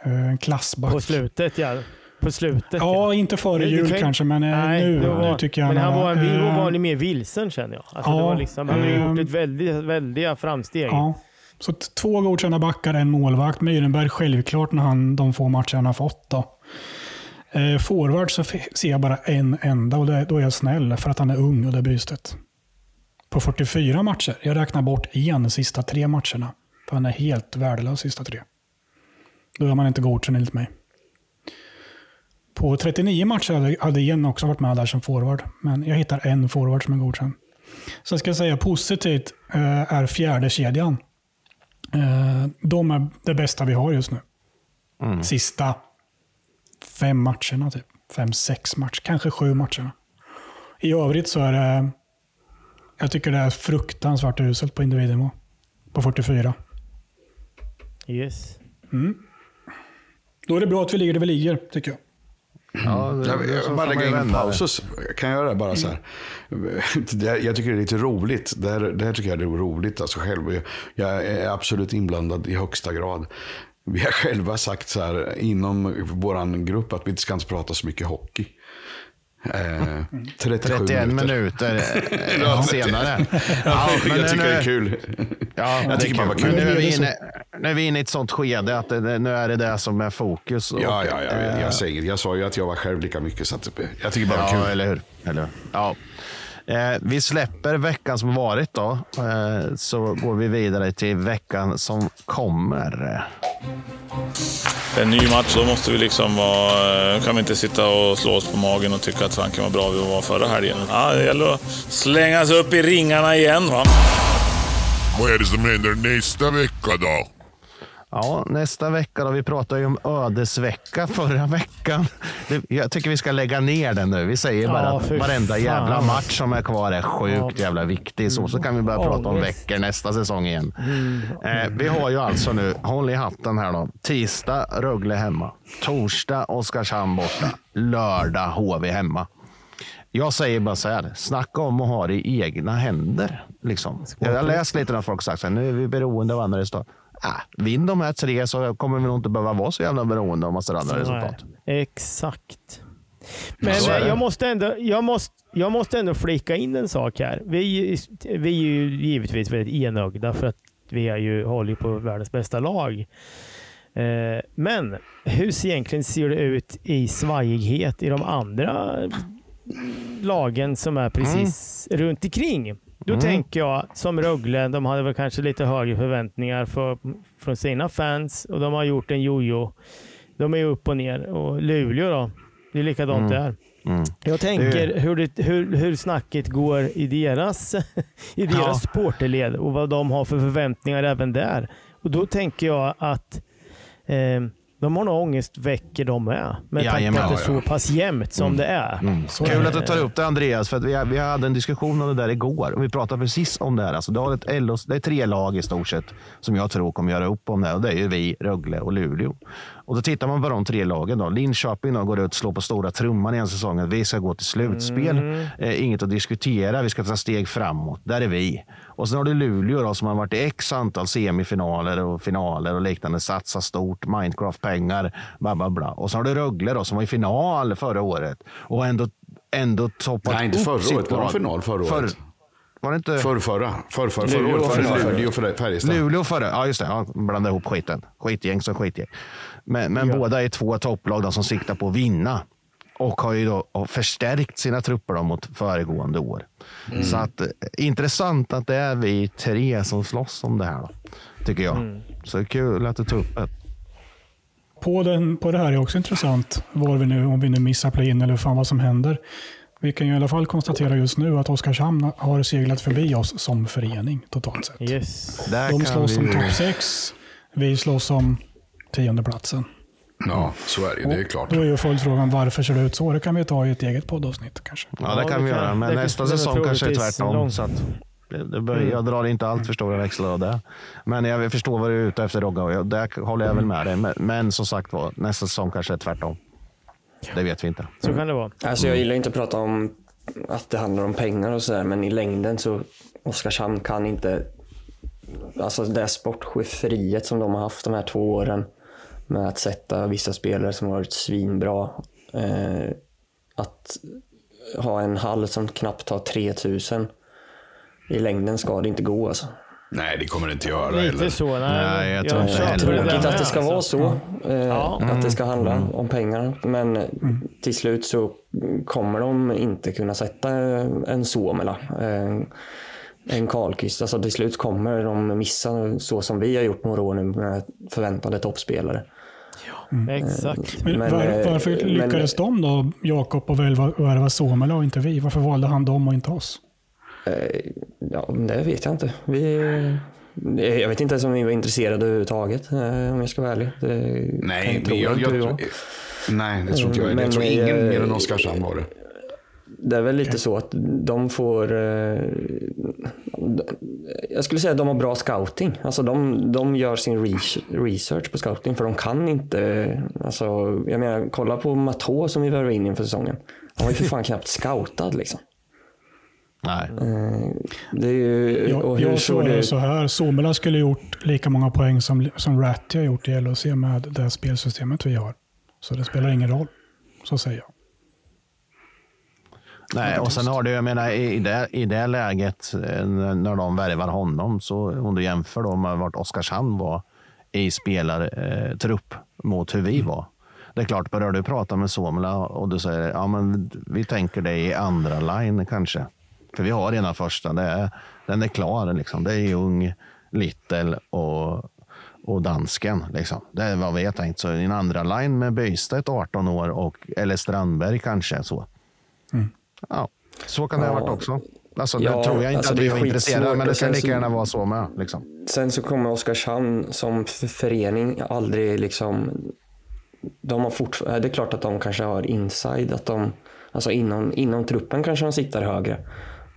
Eh, klassback. På slutet ja. På slutet. Ja, inte före jul kan kanske, men eh, Nej, nu, var, nu tycker jag Men han var, eh, var mer vilsen känner jag. Alltså, ja, det var liksom, han har ehm, gjort ett väldigt, väldiga framsteg. Ja. Så två godkända backar, en målvakt. Myrenberg självklart när han, de få matcher han har fått. Då. Eh, forward så ser jag bara en enda och det, då är jag snäll för att han är ung och det är bytet. På 44 matcher, jag räknar bort en de sista tre matcherna. För han är helt värdelös sista tre. Då är man inte godkänd enligt mig. På 39 matcher hade, hade en också varit med där som forward. Men jag hittar en forward som är godkänd. Sen ska jag säga positivt eh, är fjärde kedjan. Eh, de är det bästa vi har just nu. Sista fem matcherna, typ. Fem, sex matcher, kanske sju matcherna. I övrigt så är det, jag tycker det är fruktansvärt uselt på individnivå. På 44. Yes. Då är det bra att vi ligger där vi ligger, tycker jag. Ja, det- Jag, jag bara lägga in en paus. Kan jag göra det bara så här? Det, jag tycker det är lite roligt. Det här, det här tycker jag är roligt. Alltså själv. Jag, jag är absolut inblandad i högsta grad. Vi har själva sagt så här inom vår grupp att vi inte ska inte prata så mycket hockey. Eh, 37 31 minuter. minuter eh, Ja, senare. Ja, men jag nu- tycker det är nu- kul. Ja, Jag tycker bara vad kul. nu är, vi inne, nu är vi inne i ett sånt skede att det, nu är det det som är fokus. Och, Ja, ja, ja, jag, eh, jag, säger, jag sa ju att jag var själv lika mycket. Så att, jag tycker bara det Ja, kul. eller hur? Eller, ja. Eh, vi släpper veckan som varit då, eh, så går vi vidare till veckan som kommer. En ny match, då måste vi liksom vara... kan vi inte sitta och slå oss på magen och tycka att fanken vad bra vi var förra helgen. Ja, det gäller att slänga sig upp i ringarna igen. Va? Vad är det som händer nästa vecka då? Ja, nästa vecka då. Vi pratade ju om ödesvecka förra veckan. Jag tycker vi ska lägga ner den nu. Vi säger bara Ja, att varenda fan. jävla match som är kvar är sjukt jävla viktig. Så, så kan vi börja prata om Ångest. veckor nästa säsong igen. Eh, vi har ju alltså nu, håll i hatten här då. Tisdag Rögle hemma. Torsdag Oskarshamn borta. Lördag HV hemma. Jag säger bara så här, snacka om att ha det i egna händer. Liksom. Jag har läst lite när folk sagt att nu är vi beroende av andra resultat. Äh, vinn de här tre så kommer vi nog inte behöva vara så jävla beroende av massa andra resultat. Exakt. Men är eh, jag måste, ändå, jag, måste, jag måste ändå flika in en sak här. Vi, vi är ju givetvis väldigt enögda för att vi är ju, håller på världens bästa lag. Eh, men hur ser egentligen ser det ut i svajighet i de andra lagen som är precis runt omkring? Då tänker jag som Rögle, de hade väl kanske lite högre förväntningar för, från sina fans och de har gjort en jojo. De är ju upp och ner. Och Luleå då? Det är likadant där. Mm. Jag tänker hur, det, hur, hur snacket går i deras, i deras Ja. supporterled och vad de har för förväntningar även där. Och Då tänker jag att eh, de har nog ångestveckor de med. Med tanke på att det är Ja, ja. så pass jämnt som det är. Så Kul att du tar upp det Andreas, för vi, vi hade en diskussion om det där igår och vi pratade precis om det här. Alltså, det, har ett LO, det är tre lag i stort sett som jag tror kommer göra upp om det här och det är ju vi, Rögle och Luleå. Och då tittar man på de tre lagen. Då. Linköping då, går ut och slår på stora trumman i en säsong att vi ska gå till slutspel. Eh, inget att diskutera, vi ska ta steg framåt. Där är vi. Och sen har du Luleå då, som har varit i x antal semifinaler och finaler och liknande. Satsat stort, Minecraft-pengar, bla bla bla. Och så har du Rögle då, som var i final förra året och ändå, ändå toppat Nej, inte förra året. Var de final förra Förr- året? Var det inte Förr, förra. Förr, förra, förra Luleå året var det förra. Luleå för Färjestad. Luleå förra? Ja, just det. Ja, blanda ihop skiten. Skitgäng som skitgäng. Men, men båda är två topplag då, som siktar på att vinna. Och har ju då förstärkt sina trupper då mot föregående år. Så att, eh, intressant att det är vi tre som slåss om det här, då, tycker jag. Så det är kul att du tog upp det. På, den, på det här är också intressant, var vi nu, om vi nu missar play-in eller fan vad som händer. Vi kan ju i alla fall konstatera just nu att Oskarshamn har seglat förbi oss som förening totalt sett. Yes. Där De slåss vi om topp sex, vi slåss om tiondeplatsen. Ja, så är det ju. Det är klart. Då är ju följdfrågan varför ser det ut så? Det kan vi ta i ett eget poddavsnitt kanske. Ja, det kan vi göra. Men nästa säsong kanske är tvärtom. långt. Så att det, det bör, Jag drar inte allt för stora växlar av det. Men jag förstår vad du är ute efter Rogga och där håller jag väl med dig. Men, som sagt var, nästa säsong kanske är tvärtom. Det vet vi inte. Så kan det vara. Alltså jag gillar inte att prata om att det handlar om pengar och sådär, men i längden så Oskarshamn kan inte, alltså det sportcheferiet som de har haft de här två åren med att sätta vissa spelare som har varit svinbra, eh, att ha en hall som knappt tar 3000 i längden ska det inte gå alltså. Nej, det kommer det inte göra. Lite Eller? så. Nej, Nej, jag tror inte där Tråkigt att det ska vara så. Eh, Ja. Att det ska handla om pengar. Men till slut så kommer de inte kunna sätta en Suomela. eh, En Karlqvist. Alltså till slut kommer de missa så som vi har gjort några år nu med förväntade toppspelare. Exakt. Men, Men, var, eh, varför men- lyckades de då, Jakob, att värva, Suomela och inte vi? Varför valde han dem och inte oss? Eh, Ja, det vet jag inte. Vi, eh, jag vet inte ens om vi var intresserade överhuvudtaget om jag ska vara ärlig. Det Nej, men tror jag, inte vi jag, var. nej, det tror inte jag. Men, Jag tror ingen mer än Oskarshamn var det. Det är väl lite så att de får... Eh, jag skulle säga att de har bra scouting. Alltså de, de gör sin res- research på scouting för de kan inte... Alltså, jag menar, kolla på Matå som vi värvade in inför säsongen. Han var ju för fan knappt scoutad liksom. Nej. Eh, det är ju... och Jag, jag såg det så här. Suomela skulle gjort lika många poäng som, som Ratty har gjort i LHC med det här spelsystemet vi har. Så det spelar ingen roll. Så säger jag. Nej, och sen har du, jag menar, i det, i det läget eh, när de värvar honom, så om du jämför då med vart Oskarshamn var i spelartrupp eh, trupp mot hur vi var. Det är klart, börjar du prata med Suomela och du säger ja, men vi tänker dig i andra line kanske. För vi har redan första, det är, den är klar. Liksom. Det är Ljung, Little och, och dansken. Liksom. Det är vad vi har tänkt. Så i en andra line med Bystedt 18 år och, eller Strandberg kanske. så. Ja, så kan det ha Ja. varit också. Alltså, Ja, det tror jag inte alltså, att vi var intresserade men det kan lika gärna vara så med. Liksom. Sen så kommer Oskarshamn som förening aldrig liksom... De har fortfarande, det är klart att de kanske har inside, att de, alltså inom, inom truppen kanske de sitter högre.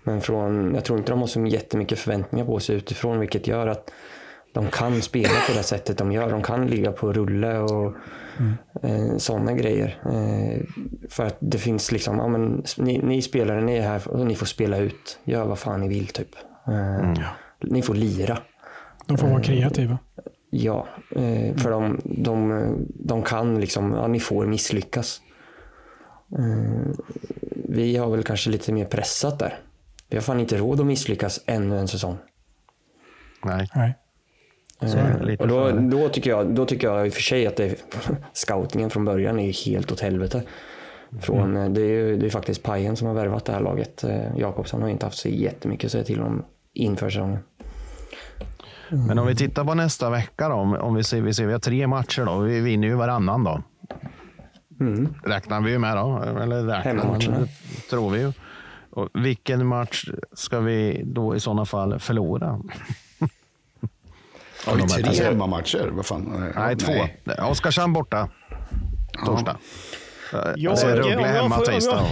Men från, jag tror inte de har så jättemycket förväntningar på sig utifrån, vilket gör att de kan spela på det sättet de gör. De kan ligga på rulle och eh, sådana grejer. Eh, för att det finns liksom, ja, men, ni, ni spelare, ni är här och ni får spela ut. Gör vad fan ni vill typ. Eh, Ni får lira. De får vara kreativa. Ja, eh, för de, de, de kan liksom, ja, ni får misslyckas. Eh, vi har väl kanske lite mer pressat där. Vi har fan inte råd att misslyckas ännu en säsong. Nej. Nej. Lite Och då, då, tycker jag, då tycker jag i och för sig att det, scoutingen från början är ju helt åt helvete. Från, eh, det, är ju, det är faktiskt Pajen som har värvat det här laget. Eh, Jakobsson har inte haft så jättemycket att säga till om inför säsongen. Men om vi tittar på nästa vecka då. Om, om vi, ser, vi ser vi har tre matcher då. Vi vinner ju varannan då. Räknar vi ju med då? Eller räknar tror vi ju. Och vilken match ska vi då i sådana fall förlora? Har vi tre alltså- hemmamatcher? Vad fan? Nej, två. Oskarshamn borta. Torsdag. Jag, alltså, Rögle hemma tisdag.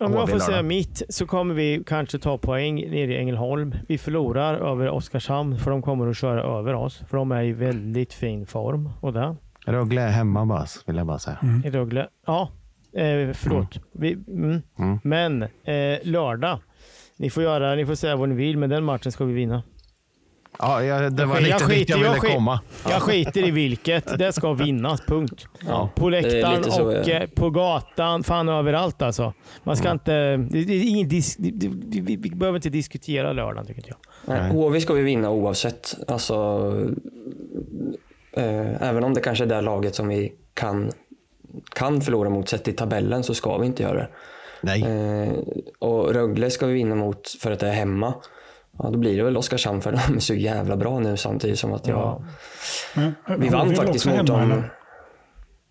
Om jag får säga mitt så kommer vi kanske ta poäng nere i Ängelholm. Vi förlorar över Oskarshamn för de kommer att köra över oss. För de är i väldigt fin form. Och där, Rögle är hemma bara, vill jag bara säga. i Rögle. Ja, eh, förlåt. Vi, mm. Mm. Men eh, lördag. Ni får, göra, ni får säga vad ni vill, men den matchen ska vi vinna. Ja, jag, det var Jag lite dit skiter- jag ville jag skiter- komma. Jag skiter i vilket. Det ska vinnas, punkt. Ja, På läktaren så, och ja. eh, på gatan. Fan överallt alltså. Man ska inte... Det, det ingen dis, det, vi, vi, vi behöver inte diskutera lördagen tycker jag. Nej, HV ska vi vinna oavsett. Alltså, eh, även om det kanske är det laget som vi kan kan förlora mot. Sett i tabellen så ska vi inte göra det. Nej. Eh, och Rögle ska vi vinna mot för att det är hemma. Ja, då blir det väl Oskarshamn för de är så jävla bra nu samtidigt som att jag... Men, eh, Vi vann faktiskt mot hemma, dem. eller?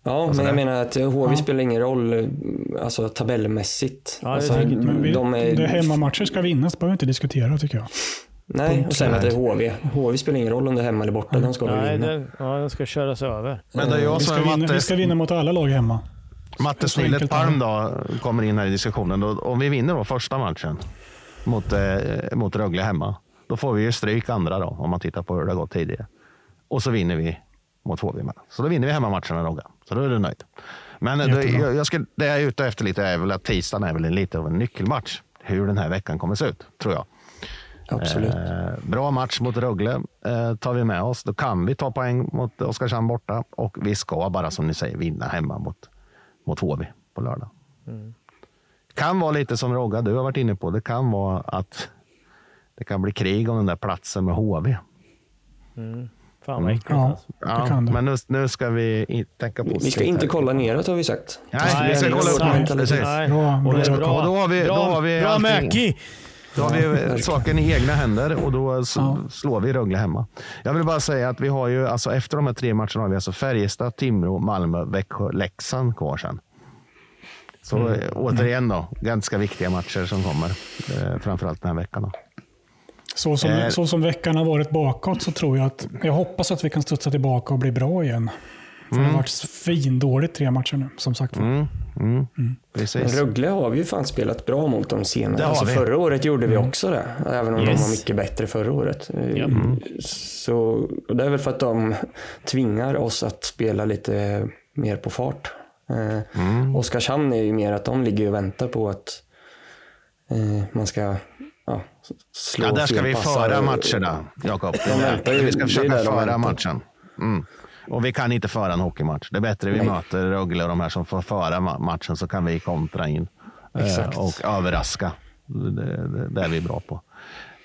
Ja, men jag menar att HV Ja. spelar ingen roll eh, alltså, tabellmässigt. Ja, det alltså, Men vi, de är, det hemmamatcher ska vinnas, behöver vi inte diskutera tycker jag. nej, och sen att det är HV. HV spelar ingen roll om det är hemma eller borta. De ska Nej, vinna. den, ja, den ska köras över. Men det är jag Vi ska, vinna, vi Mattes, ska vinna mot alla lag hemma. Matte Snillet Palm det. då, kommer in här i diskussionen. Om vi vinner då första matchen mot, eh, mot Rögle hemma, då får vi ju stryk andra då, om man tittar på hur det har gått tidigare. Och så vinner vi mot HV. med. Så då vinner vi hemmamatcherna Rogga. Så då är du nöjd. Men eh, det, jag, jag ska, det jag är ute efter lite är väl att tisdagen är väl en lite av en nyckelmatch. Hur den här veckan kommer se ut, tror jag. Absolut. Eh, bra match mot Rögle eh, tar vi med oss. Då kan vi ta poäng mot Oskarshamn borta och vi ska bara som ni säger vinna hemma mot, mot HV på lördag. Kan vara lite som Rogga, du har varit inne på. Det kan vara att det kan bli krig om den där platsen med HV. Fan vad äckligt Ja, alltså. kan det. men nu, nu ska vi tänka på Vi ska inte kolla neråt har vi sagt. Nej, Nej, vi ska kolla sant. upp. Precis. Nej. Och bra. Och bra. då har vi- bra, då har vi bra allting. Mäki! Då har vi saken i egna händer och då Ja. slår vi Rögle hemma. Jag vill bara säga att vi har ju, alltså efter de här tre matcherna har vi alltså Färjestad, Timrå, Malmö, Växjö, Leksand kvar sen. Så Mm. eh, återigen då, ganska viktiga matcher som kommer. Eh, framförallt den här veckan. Då. Så som, Eh. så som veckan har varit bakåt så tror jag att, jag hoppas att vi kan studsa tillbaka och bli bra igen. För Det har varit svindåligt tre matcher nu, som sagt. Mm, mm, Men Precis. Rögle har vi ju fan spelat bra mot dem senare. Alltså, förra året gjorde vi också det, även om de Yes. var mycket bättre förra året. Ja. Så, och det är väl för att de tvingar oss att spela lite mer på fart. Eh, Mm. Oskarshamn är ju mer att de ligger och väntar på att eh, man ska ja, slå Ja, där ska vi föra och- matcherna, Jakob. De Vi ska försöka föra matchen. Mm. Och vi kan inte föra en hockeymatch. Det är bättre vi Nej. möter Rögle och de här som får föra ma- matchen så kan vi kontra in eh, Exakt. och överraska. Det, det, det är vi bra på.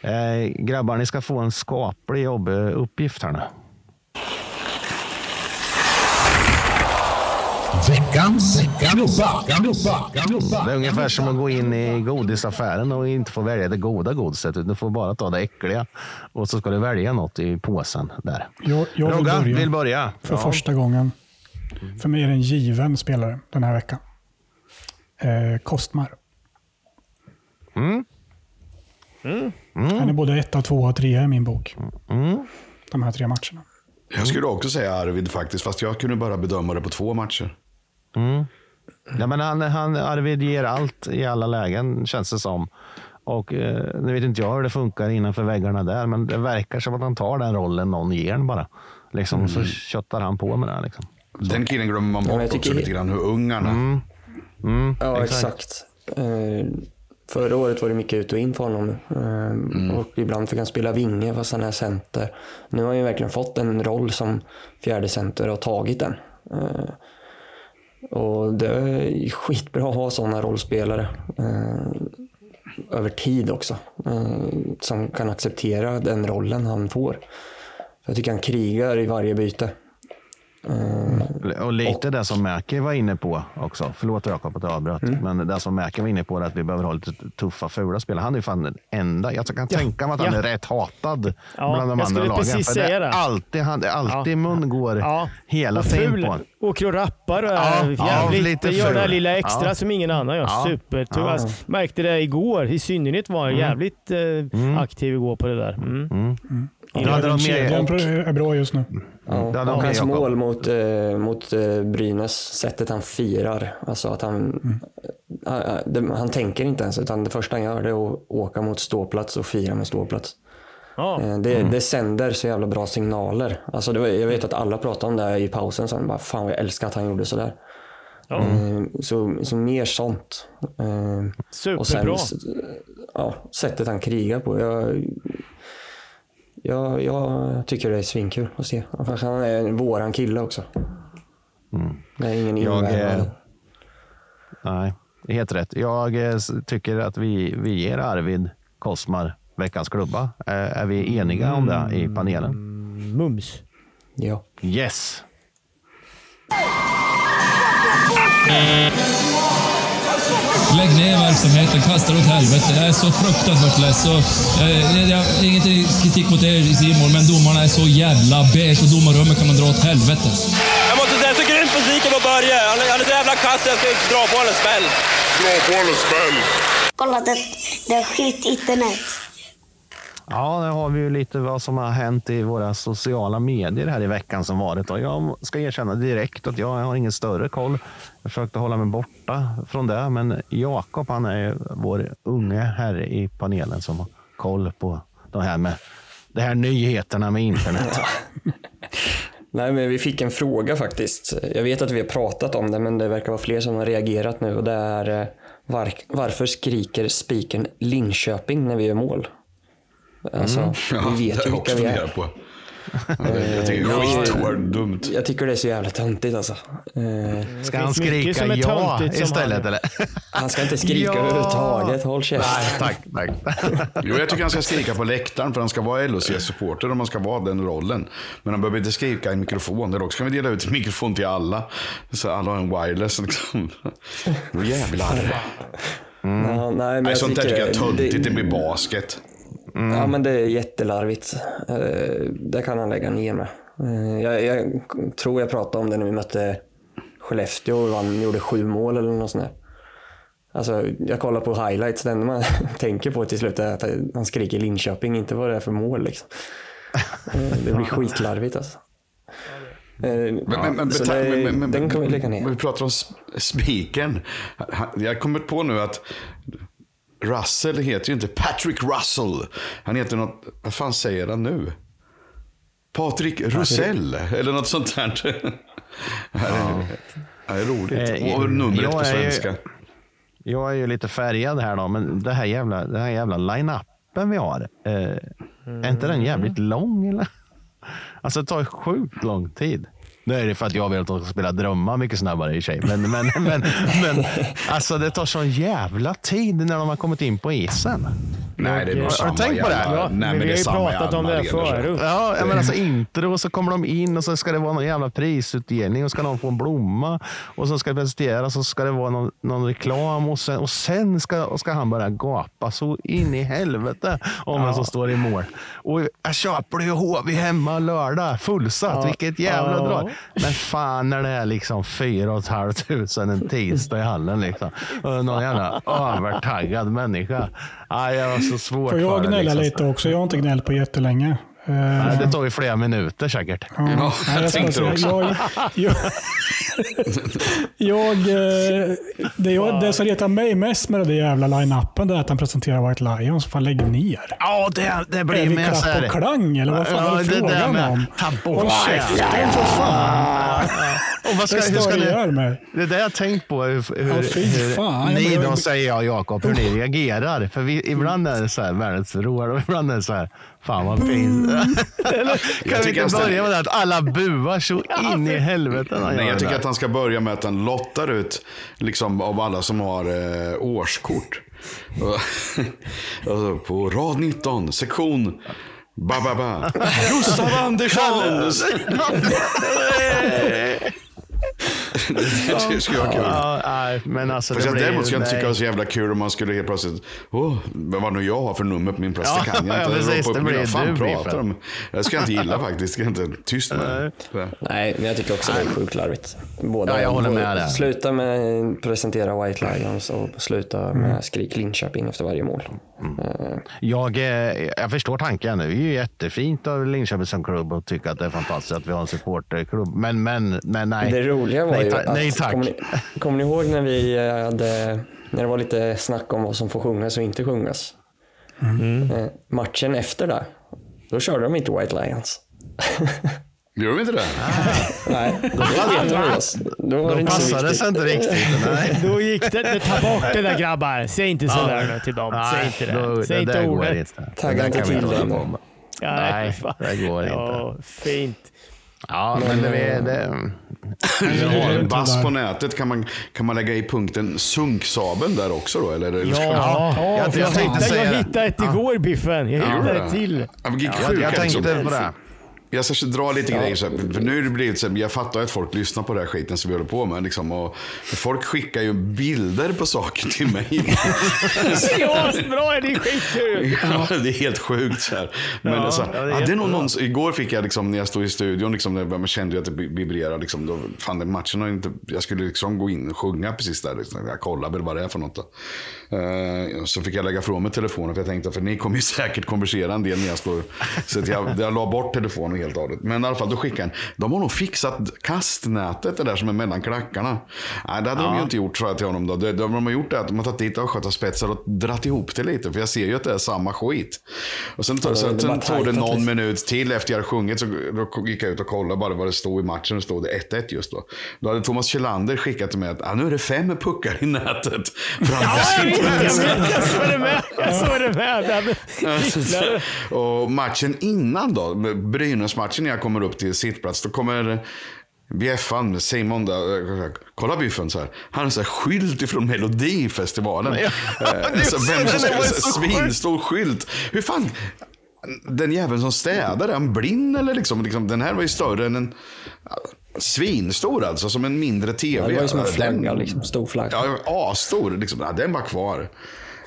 Eh, grabbar, ni ska få en skaplig jobbuppgift här nu. Veckans klubba. Det är ungefär som att gå in i godisaffären och inte få välja det goda godiset. utan Du får bara ta det äckliga och så ska du välja något i påsen där. Jag, jag vill börja vill börja. för Ja. första gången. För mig är det en given spelare den här veckan. Eh, Kostmar. Mm. Han är både etta, tvåa och trea i min bok. Mm. De här tre matcherna. Jag skulle också säga Arvid faktiskt, fast jag kunde bara bedöma det på två matcher. Ja, men han, han, Arvid ger allt i alla lägen, känns det som. Och eh, Nu vet inte jag hur det funkar innanför väggarna där, men det verkar som att han tar den rollen någon ger en bara. Liksom, Så köttar han på med det. här, Liksom. Den killen glömmer man Ja, bort tycker- också lite grann, hur ung han är. Mm. Mm, Ja, exakt. Eh, förra året var det mycket ut och in för honom. Eh, Och ibland fick han spela vinge fast han är center. Nu har han ju verkligen fått en roll som fjärde center och tagit den. Eh, och det är skitbra att ha sådana rollspelare. Eh, över tid också. Eh, som kan acceptera den rollen han får. Jag tycker han krigar i varje byte. Eh, Och lite det som Mäki var inne på också. Förlåt Jakob att jag avbröt. Men det som Mäki var inne på är att vi behöver ha lite tuffa, fula spelare. Han är ju fan den enda. Jag kan tänka mig att han ja. är rätt hatad Ja, bland de andra lagen. precis För det. det. är Alltid, han, det är alltid Ja. mun går Ja. hela och tiden på honom. Åker och rappar och Ja, är ja, jävligt. lite gör det här ful. lilla extra Ja. som ingen annan gör. Ja. Supertur. Ja. Alltså, märkte det igår. I synnerhet var han jävligt eh, aktiv igår på det där. Mm. Då hade de är bra just nu. Ja, med, hans Jakob. mål mot, eh, mot eh, Brynäs, sättet han firar. Alltså att han, eh, eh, det, han tänker inte ens, utan det första han gör det är att åka mot ståplats och fira med ståplats. Ja. Eh, det, det sänder så jävla bra signaler. Alltså det var, jag vet att alla pratade om det här i pausen sen. Bara, Fan vad jag älskar att han gjorde sådär. Eh, så, så mer sånt. Eh, och sen Superbra. ja, sättet han krigar på. Jag, jag, jag tycker det är svinkul att se. För Han är våran kille också. Det är ingen Jag, eh, nej, helt rätt. Jag eh, tycker att vi, vi ger Arvid Kosmar veckans klubba. Eh, är vi eniga om det i panelen? Mums. Ja. Yes. Lägg ner verksamheten, kasta åt helvete. Jag är så fruktansvärt less. Och, eh, jag, inget kritik mot er i Simon, men domarna är så jävla beige och domarrummet kan man dra åt helvete. Jag måste säga, jag är så grymt besviken på Börje. Han är, han är så jävla kass, jag ska dra på honom en smäll. Dra på honom en smäll. Kolla, det, det är skit internet. Ja, där har vi ju lite vad som har hänt i våra sociala medier här i veckan som varit. Och jag ska erkänna direkt att jag har ingen större koll. Jag försökte hålla mig borta från det, men Jakob han är ju vår unge herre i panelen som har koll på de här med de här nyheterna med internet. Nej, men vi fick en fråga faktiskt. Jag vet att vi har pratat om det, men det verkar vara fler som har reagerat nu. Och det är eh, var, varför skriker spiken Linköping när vi gör mål? Alltså, Mm. Ja, vi vet det ju vilka vi är. på. Jag tycker det är skitdumt. Jag tycker det är så jävla töntigt alltså. Eh, Ska han skrika ja istället eller? Han ska inte skrika Ja. överhuvudtaget. Håll käften. Nej, tack, tack. Jo, jag tycker han ska skrika på läktaren för han ska vara LHC-supporter om man ska vara den rollen. Men han behöver inte skrika i en mikrofon. Eller också kan vi dela ut en mikrofon till alla. Så alla har en wireless liksom. Jävlar. Ja, nej, men Nej, jag sånt där tycker jag är det- töntigt. Det blir basket. Ja, men det är jättelarvigt. Eh, det kan han lägga ner med. Eh, jag, jag tror jag pratade om det när vi mötte Skellefteå och vann, gjorde sju mål eller något sånt där. Alltså, jag kollar på highlights, det enda man tänker på till slut är att han skriker Linköping, inte vad det är för mål. Liksom. Eh, Det blir skitlarvigt alltså. Men, men, men, det, men, den kan vi lägga ner. Vi pratar om sp- spiken. Han- Jag har kommit på nu att Russell heter ju inte Patrick Russell. Han heter något, vad fan säger han nu? Patrik Russell eller något sånt där. Det här är, det här är roligt. Eh, Och numret jag på ju- svenska. Jag är ju lite färgad här då, men det här jävla, det här jävla line-upen vi har. Eh, Är inte den jävligt lång eller? Alltså det tar sjukt lång tid. Nu är det för att jag vill att de ska spela drömmar mycket snabbare i sig. Men, men, men, men alltså det tar sån jävla tid när de har kommit in på isen. Nej, det är nog Har samma du tänkt på det? jävla- Ja, Nej, men men vi det har ju pratat om det så. förut. Ja, menar alltså intro och så kommer de in och så ska det vara någon jävla prisutdelning och ska någon få en blomma och så ska det presenteras och så ska det vara någon, någon reklam och sen, och sen ska, ska han börja gapa så in i helvete om vem som står i mål. Och jag köper det ju HV hemma lördag, fullsatt, Ja. vilket jävla Ja. drag. Men fan när det är liksom fyra och ett halvt tusen en tisdag i hallen liksom. Och någon jävla övertaggad människa. Ja, jag har så svårt Får för jag det, gnälla liksom. lite också? Jag har inte gnällt på jättelänge. Eh, Nej, det tar ju flera minuter säkert. Ja, Nej, jag ska tänkte det också. Jag, jag, jag, eh, det, jag, det som retar mig mest med den där jävla line-upen är att han presenterar White Lions. Fan, lägg ner. Ja, det, det Är blir vi mer så klapp här. och klang eller vad fan Ja, är det frågan med om? ta bort Håll käften för fan. Och vad ska, Det hur ska ni, det är det jag tänkt på. Hur, hur, hur fan. ni Jag- då säger jag och Jakob, hur ni reagerar. För vi, ibland är det så här världens roar och ibland är det så här, fan vad fint. Eller, kan vi inte börja med det att alla buar så in i helvete Nej, jag tycker att han ska börja med att han lottar ut liksom, av alla som har eh, årskort. Alltså, på rad 19, sektion ba, ba, ba. Gustav Andersson! Det skulle vara kul. Ja, nej, men alltså Fast det jag blir, däremot skulle jag inte tycka det var så jävla kul om man skulle helt plötsligt, oh, vad nu jag har för nummer på min plats, det Ja, kan jag ja, inte. precis, Vad det blir fan du, pratar Biffen. om? Det ska jag inte gilla faktiskt, ska jag inte tyst med. Nej, men jag tycker också det är sjukt larvigt. Båda, Ja, jag håller med där. Sluta med att presentera White Lions och sluta Mm. med skrik Linköping efter varje mål. Eh, Jag, eh, jag förstår tanken. Det är ju jättefint av Linköping som klubb att tycka att det är fantastiskt att vi har en supporterklubb. Men, men, men nej. Det roliga var nej, ju ta- att, nej tack. Kommer ni, kommer ni ihåg när vi eh, hade, när det var lite snack om vad som får sjungas och inte sjungas? Mm. Eh, matchen efter det, då körde de inte White Lions. Gör de inte det? Nej, då sket de i oss. Då var det Då inte så viktigt. sig inte riktigt. Nej. Då gick det, det ta bort det där grabbar. Säg inte sådär nu till dem. Säg inte det. då- Säg det inte ordet. inte. Tagga inte kan vi till. Ja, Nej, det går inte. Ja, fint. Ja, men det, det, det, Vi har en bass på nätet. Kan man, kan man lägga i punkten sunksabeln där också då? Eller, eller ska- Ja, jag- jag, jag hittade, jag ett igår Biffen. Jag hittade ett till. Ja, jag, jag är tänkte på det. Jag ska dra lite Ja. grejer. Så här, för nu är det blivit så här, jag fattar att folk lyssnar på den här skiten som vi håller på med. Liksom, och folk skickar ju bilder på saker till mig. Ja, bra, det är skitkul. Ja, det är helt sjukt. Så här. Men Ja, så, ja, det är ja, det är nog jättebra. någon, igår fick jag, liksom, när jag stod i studion, liksom, när jag kände att det vibrerade. Liksom, då, fan, den matchen har inte, jag skulle liksom gå in och sjunga precis där. Liksom. Jag kollade väl vad det är för något. Då. Eh, så fick jag lägga ifrån mig telefonen, för jag tänkte för ni kommer ju säkert konversera en del när jag står. Så jag, jag la bort telefonen helt och hållet. Men i alla fall, då skickade en. De har nog fixat kastnätet, det där som är mellan klackarna. Nej, det hade de Ja. ju inte gjort, tror jag till honom. Då. Det, de har gjort det att de har tagit dit östgötaspetsar och dratt ihop det lite. För jag ser ju att det är samma skit. Och sen, Ja, det- sen, det sen tog det någon lite. minut till efter jag hade sjungit. Så då gick jag ut och kollade bara vad det stod i matchen. Det stod det 1-1 just då. Då hade Thomas Kjellander skickat till mig att ah, nu är det fem puckar i nätet. Ja, jag vet, jag vet, jag såg det med. Jag såg det med. Det och matchen innan då, Brynäs-matchen när jag kommer upp till sittplats, då kommer Bjeffan, Simon, då, eh, kolla Biffen så här. Han har så här skylt ifrån Melodifestivalen. Ja, Eh, så vem som så svinstor skylt. Hur fan, den jäveln som städar, är han blind eller liksom, liksom? Den här var ju större än en, svinstor alltså, som en mindre tv. Ja, det var ju som en Ja, flagga, liksom. Stor flagga. Ja, asstor. Liksom. Ja, den var kvar.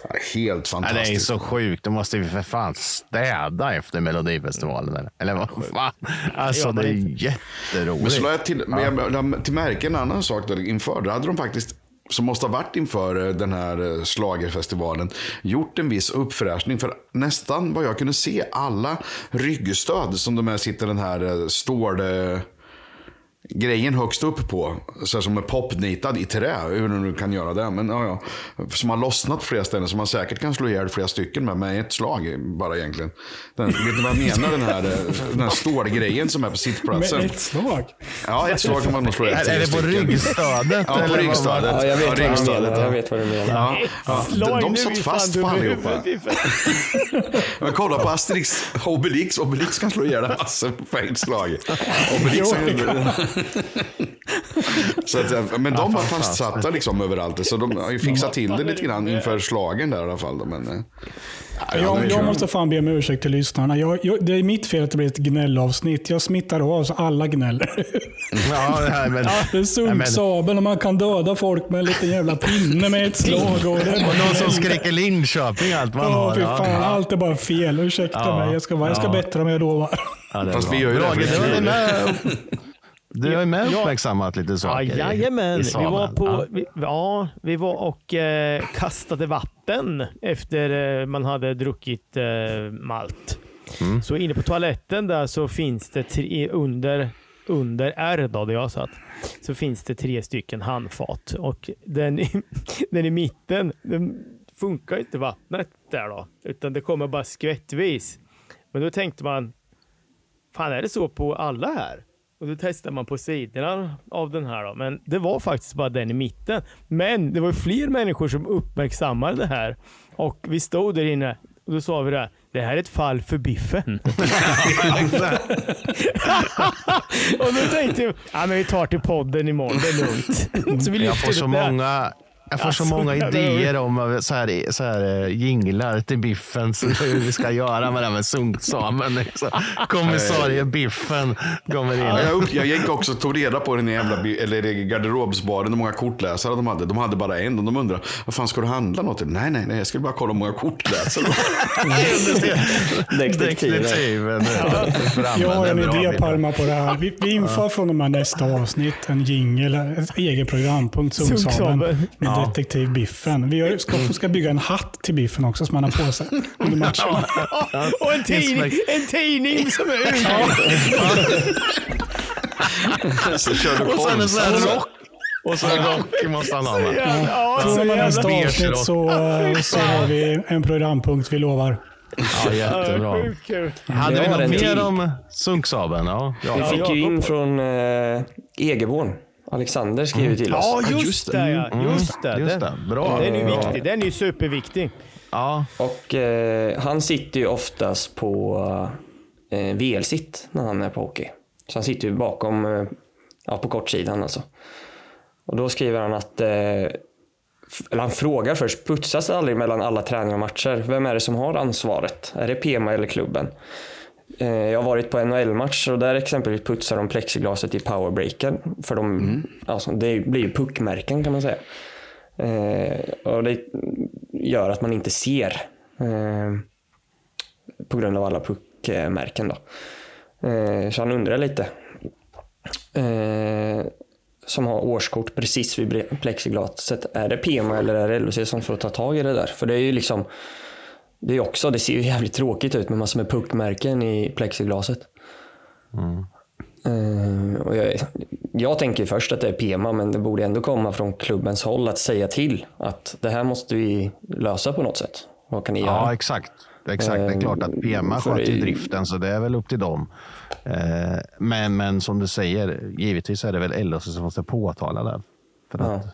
Ja, helt Ja, fantastiskt. det är så sjukt. De måste ju för fan städa efter Melodifestivalen. Eller, eller vad fan. Alltså, det är jätteroligt. Men så jag till, jag till märke en annan sak där inför. Då hade de faktiskt, som måste ha varit inför eh, den här eh, schlagerfestivalen, gjort en viss uppfräschning. För nästan vad jag kunde se, alla ryggstöd som de här sitter den här eh, stål... grejen högst upp på, så här som är popnitad i trä, hur du nu kan göra det. Men ja, ja. Som har lossnat flera ställen, som man säkert kan slå ihjäl flera stycken med, med ett slag bara egentligen. Den, vet ni vad jag menar? Den här, eh, den här stålgrejen som är på Med sittplatsen. ett slag. Ja, ett slag kan man nog slå ihjäl Är- det på ryggstödet, Ja, på ryggstödet. Ja, jag vet ryggstödet, ja. Jag vet vad du menar. Ja, ja. Slag De, de nu, satt fast på allihopa. Men kolla på Asterix Obelix. Obelix kan slå ihjäl massor på ett slag. Obelix så att, men de var fastsatta liksom överallt. Så de har ju fixat till det lite grann inför slagen där i alla fall. då, Men, eh, ja, Jag, jag måste fan be om ursäkt till lyssnarna. Jag, jag, det är mitt fel att det blir ett gnällavsnitt. Jag smittar av så alla gnäller. Ja, det är Nej, men- sunksabel och man kan döda folk med en liten jävla pinne med ett slag. Och och någon som skriker Linköping allt man Ja, har. fy Ja. fan. Allt är bara fel. Ursäkta Ja. mig. Jag ska, jag ska Ja. bättra mig, jag lovar. Ja, Fast bra. vi gör ju det du har ju med, Ja. uppmärksammat lite Ja, saker. i- jajamän. i Vi var, på, Ja. vi, ja, vi var och eh, kastade vatten efter eh, man hade druckit eh, malt. Mm. Så inne på toaletten där så finns det tre, under, under R då, där jag satt, så finns det tre stycken handfat. Och den i, den i mitten, den funkar inte vattnet där då, utan det kommer bara skvättvis. Men då tänkte man, fan är det så på alla här? Och då testar man på sidorna av den här då. Men det var faktiskt bara den i mitten. Men det var fler människor som uppmärksammade det här. Och vi stod där inne och då sa vi det. Det här är ett fall för biffen. och då tänkte vi, ja men vi tar till podden imorgon, det är lugnt. Så vi Jag får så där. många, jag får Alltså, så många idéer om vad- så här, så här, eh, jinglar till Biffen, så hur vi ska göra med det här med sunksamen. Liksom. Kommissarie Biffen kommer in. Ja, jag, upp, jag gick också och tog reda på den jävla eller garderobsbaren hur många kortläsare de hade. De hade bara en och de undrade, vad fan ska du handla något? Nej, nej, nej, jag skulle bara kolla hur många kortläsare. Detektiven. Jag har en idé. Palma på det här. Vi, vi inför från och med nästa avsnitt en jingel, ett egen programpunkt, Sunksabeln, Sunksabeln. Detektiv Biffen. Vi gör- ska, ska bygga en hatt till Biffen också som han har på sig under matchen. Och en tidning, en tidning som är ur. Så kör du Och sen en sån här rock. Och så rock måste han ha med. Ja, Från så och med nästa avsnitt så, så har vi en programpunkt vi lovar. Ja, jättebra. Hade vi något mer om sunksabeln? Ja. Vi fick ju in från eh. Alexander skrev ju till oss. Ja, just, det. Ja. Just det. Just det. Bra. Den är ju viktig. Den är ju superviktig. Ja. Och eh, han sitter ju oftast på eh, VL-sitt när han är på hockey. Så han sitter ju bakom, eh, ja på kortsidan alltså. Och då skriver han att, eh, eller han frågar först, putsas det aldrig mellan alla träningar och matcher? Vem är det som har ansvaret? Är det PMA eller klubben? Eh, Jag har varit på NHL-match och där exempelvis putsar de plexiglaset i powerbreaken. För de, alltså, det blir ju puckmärken kan man säga. Eh, och det gör att man inte ser eh, på grund av alla puckmärken. Då. Så han undrar lite. Som har årskort precis vid plexiglaset. Är det PMA eller är det LHC som får ta tag i det där? För det är ju liksom det är också, det ser ju jävligt tråkigt ut med massor med puckmärken i plexiglaset. Eh, och jag, jag tänker först att det är PMA, men det borde ändå komma från klubbens håll att säga till att det här måste vi lösa på något sätt. Vad kan ni Ja, göra? exakt. Exakt, det är klart att PMA för sköter ju driften, så det är väl upp till dem. Eh, Men, men som du säger, givetvis är det väl LHC som måste påtala det. För att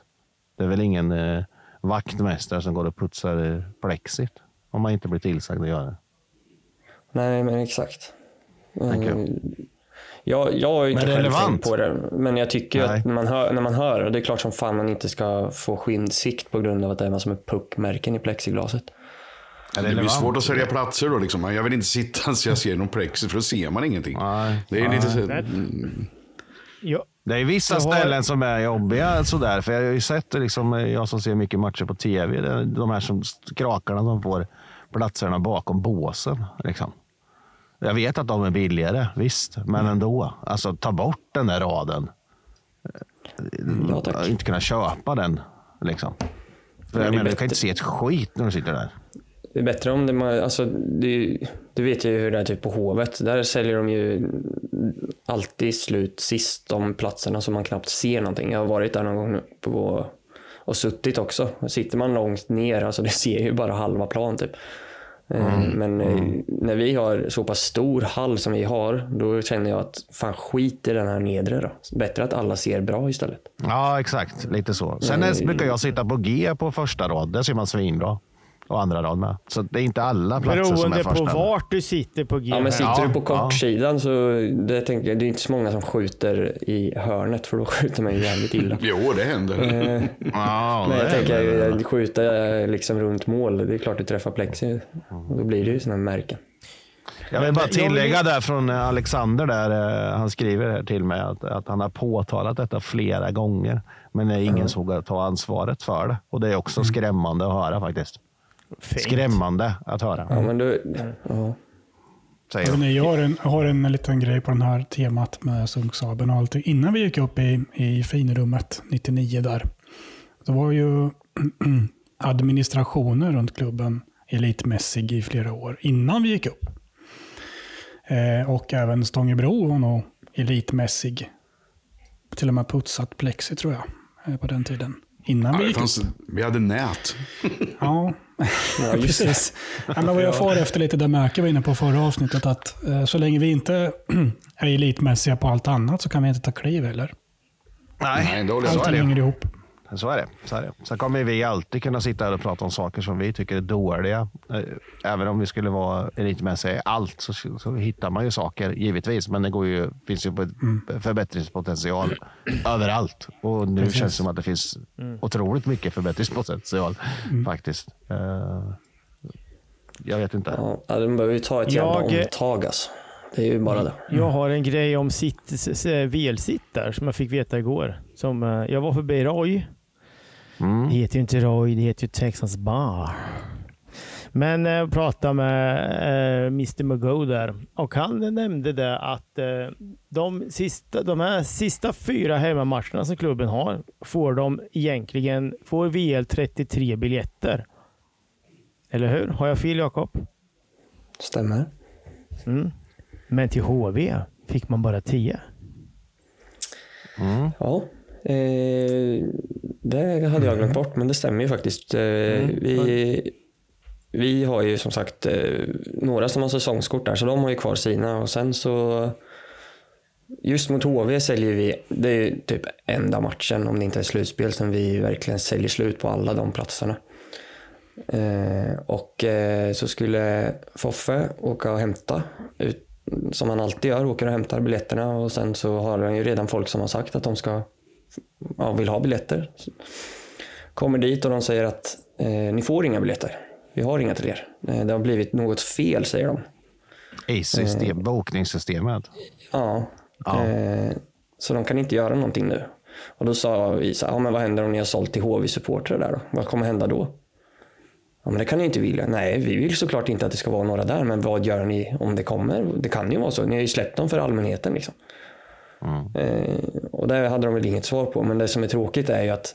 det är väl ingen eh, vaktmästare som går och putsar eh, plexit om man inte blir tillsagd att göra det. Nej, men exakt. Jag. Eh, Jag, jag har inte själv relevant. tänkt på det, men jag tycker Nej. att när man, hör, när man hör, och det är klart som fan man inte ska få skinnsikt på grund av att det är massor med puckmärken i plexiglaset. Det blir svårt att sälja platser då. Liksom. Jag vill inte sitta så jag ser någon plexi för då ser man ingenting. Det är lite så... Mm. Det är vissa har- ställen som är jobbiga sådär. För jag har ju sett liksom, jag som ser mycket matcher på tv, det är de här som skrakarna som får platserna bakom båsen. Liksom. Jag vet att de är billigare, visst, men Mm. ändå. Alltså ta bort den där raden. Ja, inte kunna köpa den. Liksom. För jag är menar, du kan inte se ett skit när du sitter där. Det är bättre om det, alltså, det, du vet ju hur det är typ på Hovet. Där säljer de ju alltid slut sist de platserna så man knappt ser någonting. Jag har varit där någon gång på, och suttit också. Sitter man långt ner, alltså det ser ju bara halva plan typ. Eh, Mm. Men eh, när vi har så pass stor hall som vi har, då känner jag att fan skit i den här nedre då. Bättre att alla ser bra istället. Ja, exakt. Lite så. Sen är, brukar jag sitta på G på första rad. Där ser man svinbra. Och andra rad med. Så det är inte alla platser som är Beroende på första. vart du sitter på G. Ja, men sitter Ja, du på ja. kortsidan så det, tänker jag, det är inte så många som skjuter i hörnet för då skjuter man ju jävligt illa. Jo, det händer. Eh, Ja, men jag tänker att skjuta eh, liksom runt mål, det är klart du träffar plexi. Då blir det ju sådana märken. Jag vill bara tillägga där från eh, Alexander, där, eh, han skriver här till mig att, att han har påtalat detta flera gånger. Men det är ingen som vågar ta ansvaret för det. Och det är också skrämmande att höra faktiskt. Skrämmande att höra. Ja, men du, ja. Säger Hörrni, jag. jag har, en, jag har en liten grej på den här temat med Sunksaben och allting. Innan vi gick upp i, i finrummet 99 där, då var ju administrationen runt klubben elitmässig i flera år innan vi gick upp. Eh, och även Stångebro var nog elitmässig. Till och med putsat plexi tror jag eh, på den tiden. Innan Ja, vi gick fanns, upp. vi hade nät. Ja, Ja, just det. precis. Ja, men vad jag far efter lite, det Mäke var inne på förra avsnittet, att eh, så länge vi inte är elitmässiga på allt annat så kan vi inte ta kliv heller. Nej, Nej, då är det så Allt är det. hänger ihop. Så är det. Så är det. Sen kommer vi alltid kunna sitta här och prata om saker som vi tycker är dåliga. Eh, Även om vi skulle vara elitmässiga i allt så, så hittar man ju saker givetvis. Men det går ju, finns ju på förbättringspotential överallt. Och nu Precis. känns det som att det finns otroligt mycket förbättringspotential faktiskt. Eh, Jag vet inte. Ja, de behöver ju ta ett jävla Jag- omtag alltså. Det är ju bara det. Jag har en grej om sitt, VL-sitt där som jag fick veta igår. Som, eh, jag var förbi Roy. Mm. Det heter ju inte Roy, det heter ju Texas Bar. Men jag pratade med eh, Mr Mago där och han nämnde det att eh, de, sista, de här sista fyra hemmamatcherna som klubben har får de egentligen, får VL 33 biljetter. Eller hur? Har jag fel Jakob? Stämmer. Mm. Men till HV fick man bara 10. Ja, eh, det hade jag glömt bort, men det stämmer ju faktiskt. Eh, vi, vi har ju som sagt eh, några som har säsongskort där, så de har ju kvar sina. Och sen så Just mot HV säljer vi, det är ju typ enda matchen, om det inte är slutspel, som vi verkligen säljer slut på alla de platserna. Eh, och eh, så skulle Foffe åka och hämta, ut, som han alltid gör, åker och hämtar biljetterna och sen så har han ju redan folk som har sagt att de ska, ja, vill ha biljetter. Kommer dit och de säger att eh, ni får inga biljetter. Vi har inga till er. Eh, det har blivit något fel, säger de. ACE-system, bokningssystemet. Ja. Eh, så de kan inte göra någonting nu. Och då sa vi så ja, men vad händer om ni har sålt till HV-supportrar där då? Vad kommer hända då? Ja, men det kan ni inte vilja. Nej, vi vill såklart inte att det ska vara några där, men vad gör ni om det kommer? Det kan ju vara så. Ni har ju släppt dem för allmänheten. Liksom. Eh, och det hade de väl inget svar på, men det som är tråkigt är ju att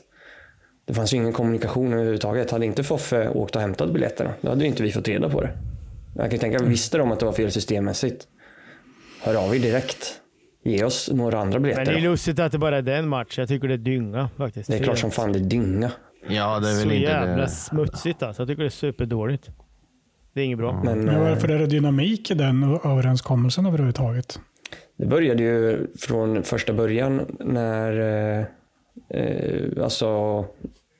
det fanns ju ingen kommunikation överhuvudtaget. Hade inte Foffe åkt och hämtat biljetterna, då hade ju inte vi fått reda på det. Jag kan tänka, visste de att det var fel systemmässigt, hör av er direkt. Ge oss några andra Men biljetter. det är lustigt att det bara är den matchen. Jag tycker det är dynga faktiskt. Det är klart som fan det är dynga. Ja, det är väl Så inte jävla det. smutsigt alltså. Jag tycker det är superdåligt. Det är inget bra. Men, Men eh, varför är det dynamik i den överenskommelsen överhuvudtaget? Det började ju från första början när, eh, eh, alltså,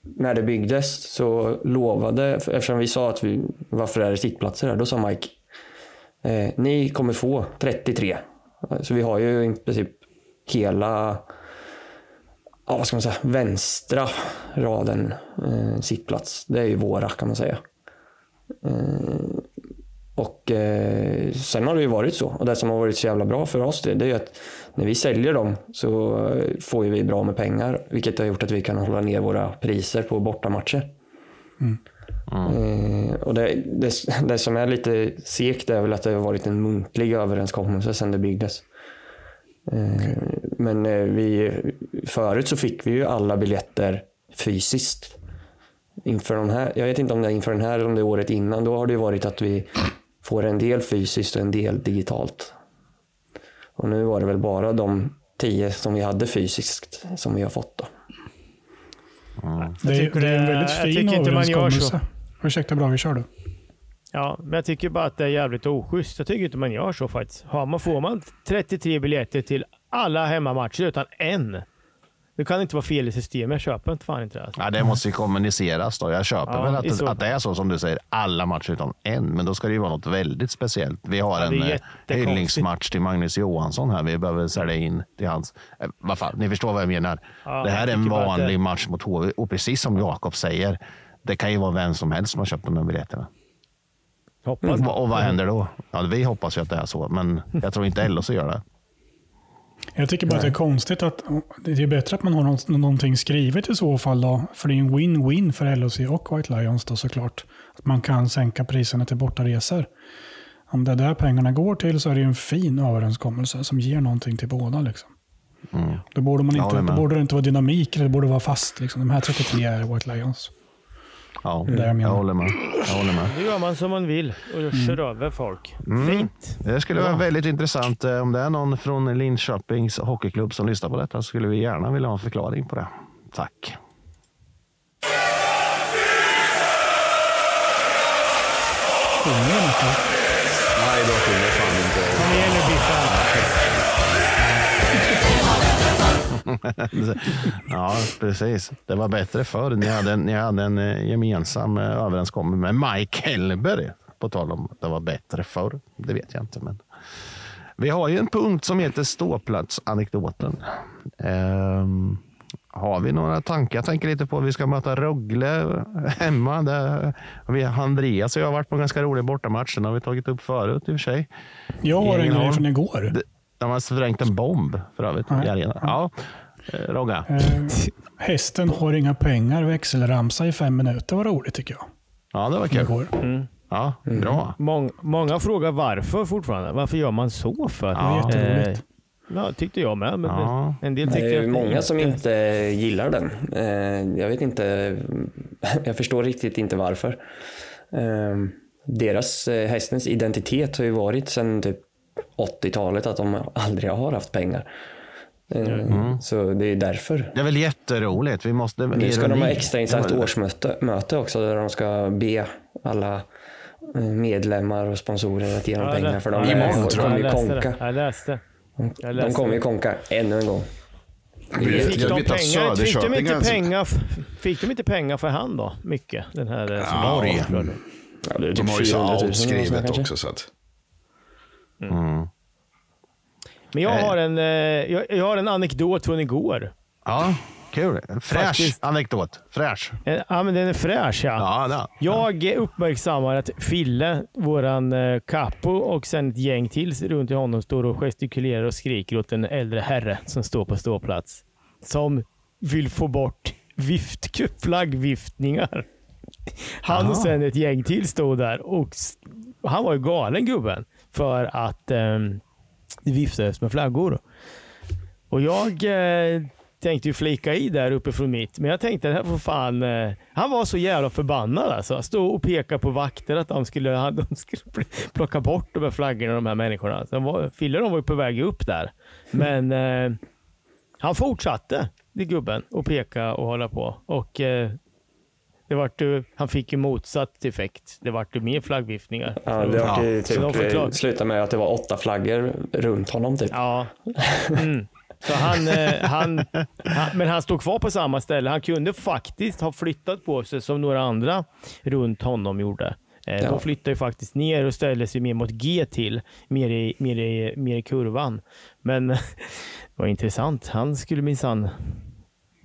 när det byggdes så lovade, eftersom vi sa att vi, varför är det sittplatser här? Då sa Mike, eh, ni kommer få 33. Så vi har ju i princip hela, ja, vad ska man säga, vänstra raden eh, sittplats. Det är ju våra kan man säga. Eh, och eh, sen har det ju varit så. Och det som har varit så jävla bra för oss det, det är ju att när vi säljer dem så eh, får ju vi bra med pengar. Vilket har gjort att vi kan hålla ner våra priser på bortamatcher. Eh, och det, det, det som är lite segt är väl att det har varit en muntlig överenskommelse sedan det byggdes. Eh, Men eh, vi, förut så fick vi ju alla biljetter fysiskt. Inför de här, jag vet inte om det är inför den här eller om det är året innan. Då har det ju varit att vi får en del fysiskt och en del digitalt. Och nu var det väl bara de tio som vi hade fysiskt som vi har fått. Då. Det är, det är en väldigt fin överenskommelse. Ursäkta Brage, kör du. Ja, men jag tycker bara att det är jävligt oschysst. Jag tycker inte man gör så faktiskt. Har man, får man 33 biljetter till alla hemmamatcher utan en. Det kan inte vara fel i systemet. Jag köper inte fan inte det. Alltså. Ja, det måste ju kommuniceras då. Jag köper Ja, väl att, så att det är så som du säger, alla matcher utom en. Men då ska det ju vara något väldigt speciellt. Vi har Ja, en eh, hyllningsmatch till Magnus Johansson här. Vi behöver sälja in till hans... Eh, vad fan, ni förstår vad jag menar. Ja, det här är en att det- vanlig match mot HV. Och precis som Jakob säger, det kan ju vara vem som helst som har köpt de här biljetterna. Hoppas Och, och vad händer då? Ja, vi hoppas ju att det är så, men jag tror inte LHC gör det. Jag tycker bara att det är konstigt att det är bättre att man har någonting skrivet i så fall. Då, för det är en win-win för LHC och White Lions då såklart. Att man kan sänka priserna till bortaresor. Om det är där pengarna går till så är det en fin överenskommelse som ger någonting till båda. Liksom. Då, borde man inte, håller då borde det inte vara dynamik, det borde vara fast. Liksom. De här 33 är White Lions. Ja, Det jag jag, håller med. Jag håller med. Nu gör man som man vill och kör över folk. Mm. Fint. Det skulle vara väldigt intressant. eh, Om det är någon från Linköpings hockeyklubb som lyssnar på detta så skulle vi gärna vilja ha en förklaring på det. Tack. Nej, då sjunger ja, precis. Det var bättre förr. Ni hade, ni hade en eh, gemensam eh, överenskommelse med Mike Hellberg. På tal om att det var bättre förr. Det vet jag inte. Men... Vi har ju en punkt som heter ståplatsanekdoten. Ehm, har vi några tankar? Jag tänker lite på att vi ska möta Rögle hemma. Där vi, Andreas och jag har varit på en ganska rolig bortamatch. Den har vi tagit upp förut i och för sig. Jag har en grej från igår. De- har sprängt en bomb för övrigt i arenan. Ja, eh, Rogga. Eh, hästen har inga pengar, växelramsa i fem minuter var roligt tycker jag. Ja, det var kul. Igår. Ja, bra. Mång, många frågar varför fortfarande. Varför gör man så för? Ja. Det är jätteroligt. Eh, Ja, tyckte jag med. Men Ja. En del Det tyckte är att många som inte gillar den. Eh, Jag vet inte, jag förstår riktigt inte varför. Eh, Deras, eh, hästens identitet har ju varit sedan typ 80-talet att de aldrig har haft pengar. Eh, Så det är därför. Det är väl jätteroligt. Vi måste... Nu ska de ha extrainsatt årsmöte möte också där de ska be alla eh, medlemmar och sponsorer att ge dem pengar för de jag kommer ju konka. Jag läste. Jag De läste kommer ju konka ännu en gång. Fick de, pengar, fick, de inte pengar, fick de inte pengar för hand då? Mycket? Den här eh, som Ja, Ja, De typ har ju så 400 000 outskrivet kanske. också. Så att, Mm. Men jag Nej. har, en, eh, jag, jag har en anekdot från igår. Ja, Kul. Fräsch Faktiskt. anekdot. Fräsch. Eh, Ja, men den är fräsch ja. Ja, ja. Jag uppmärksammar att Fille, våran eh, capo och sen ett gäng till runt i honom står och gestikulerar och skriker åt en äldre herre som står på ståplats. Som vill få bort vift, flaggviftningar. Han och sen ett gäng till stod där och han var ju galen gubben för att eh, det viftades med flaggor. Och jag eh, tänkte ju flika i där uppifrån mitt, men jag tänkte det här får fan... Eh, han var så jävla förbannad alltså. Stod och pekade på vakter att de skulle, de skulle plocka bort de här flaggorna, de här människorna. Så var, Fille de var ju på väg upp där. Men eh, han fortsatte, det gubben, och peka och hålla på. Och eh, det vart ju, han fick ju motsatt effekt. Det vart ju mer flaggviftningar. Ja, det var ju Så de typ, eh, slutade med att det var åtta flaggor runt honom. Typ. Ja. Mm. Så han, eh, han, han, men han stod kvar på samma ställe. Han kunde faktiskt ha flyttat på sig som några andra runt honom gjorde. Eh, Ja. De flyttade ju faktiskt ner och ställde sig mer mot G till, mer i, mer i, mer i kurvan. Men det var intressant. Han skulle minsann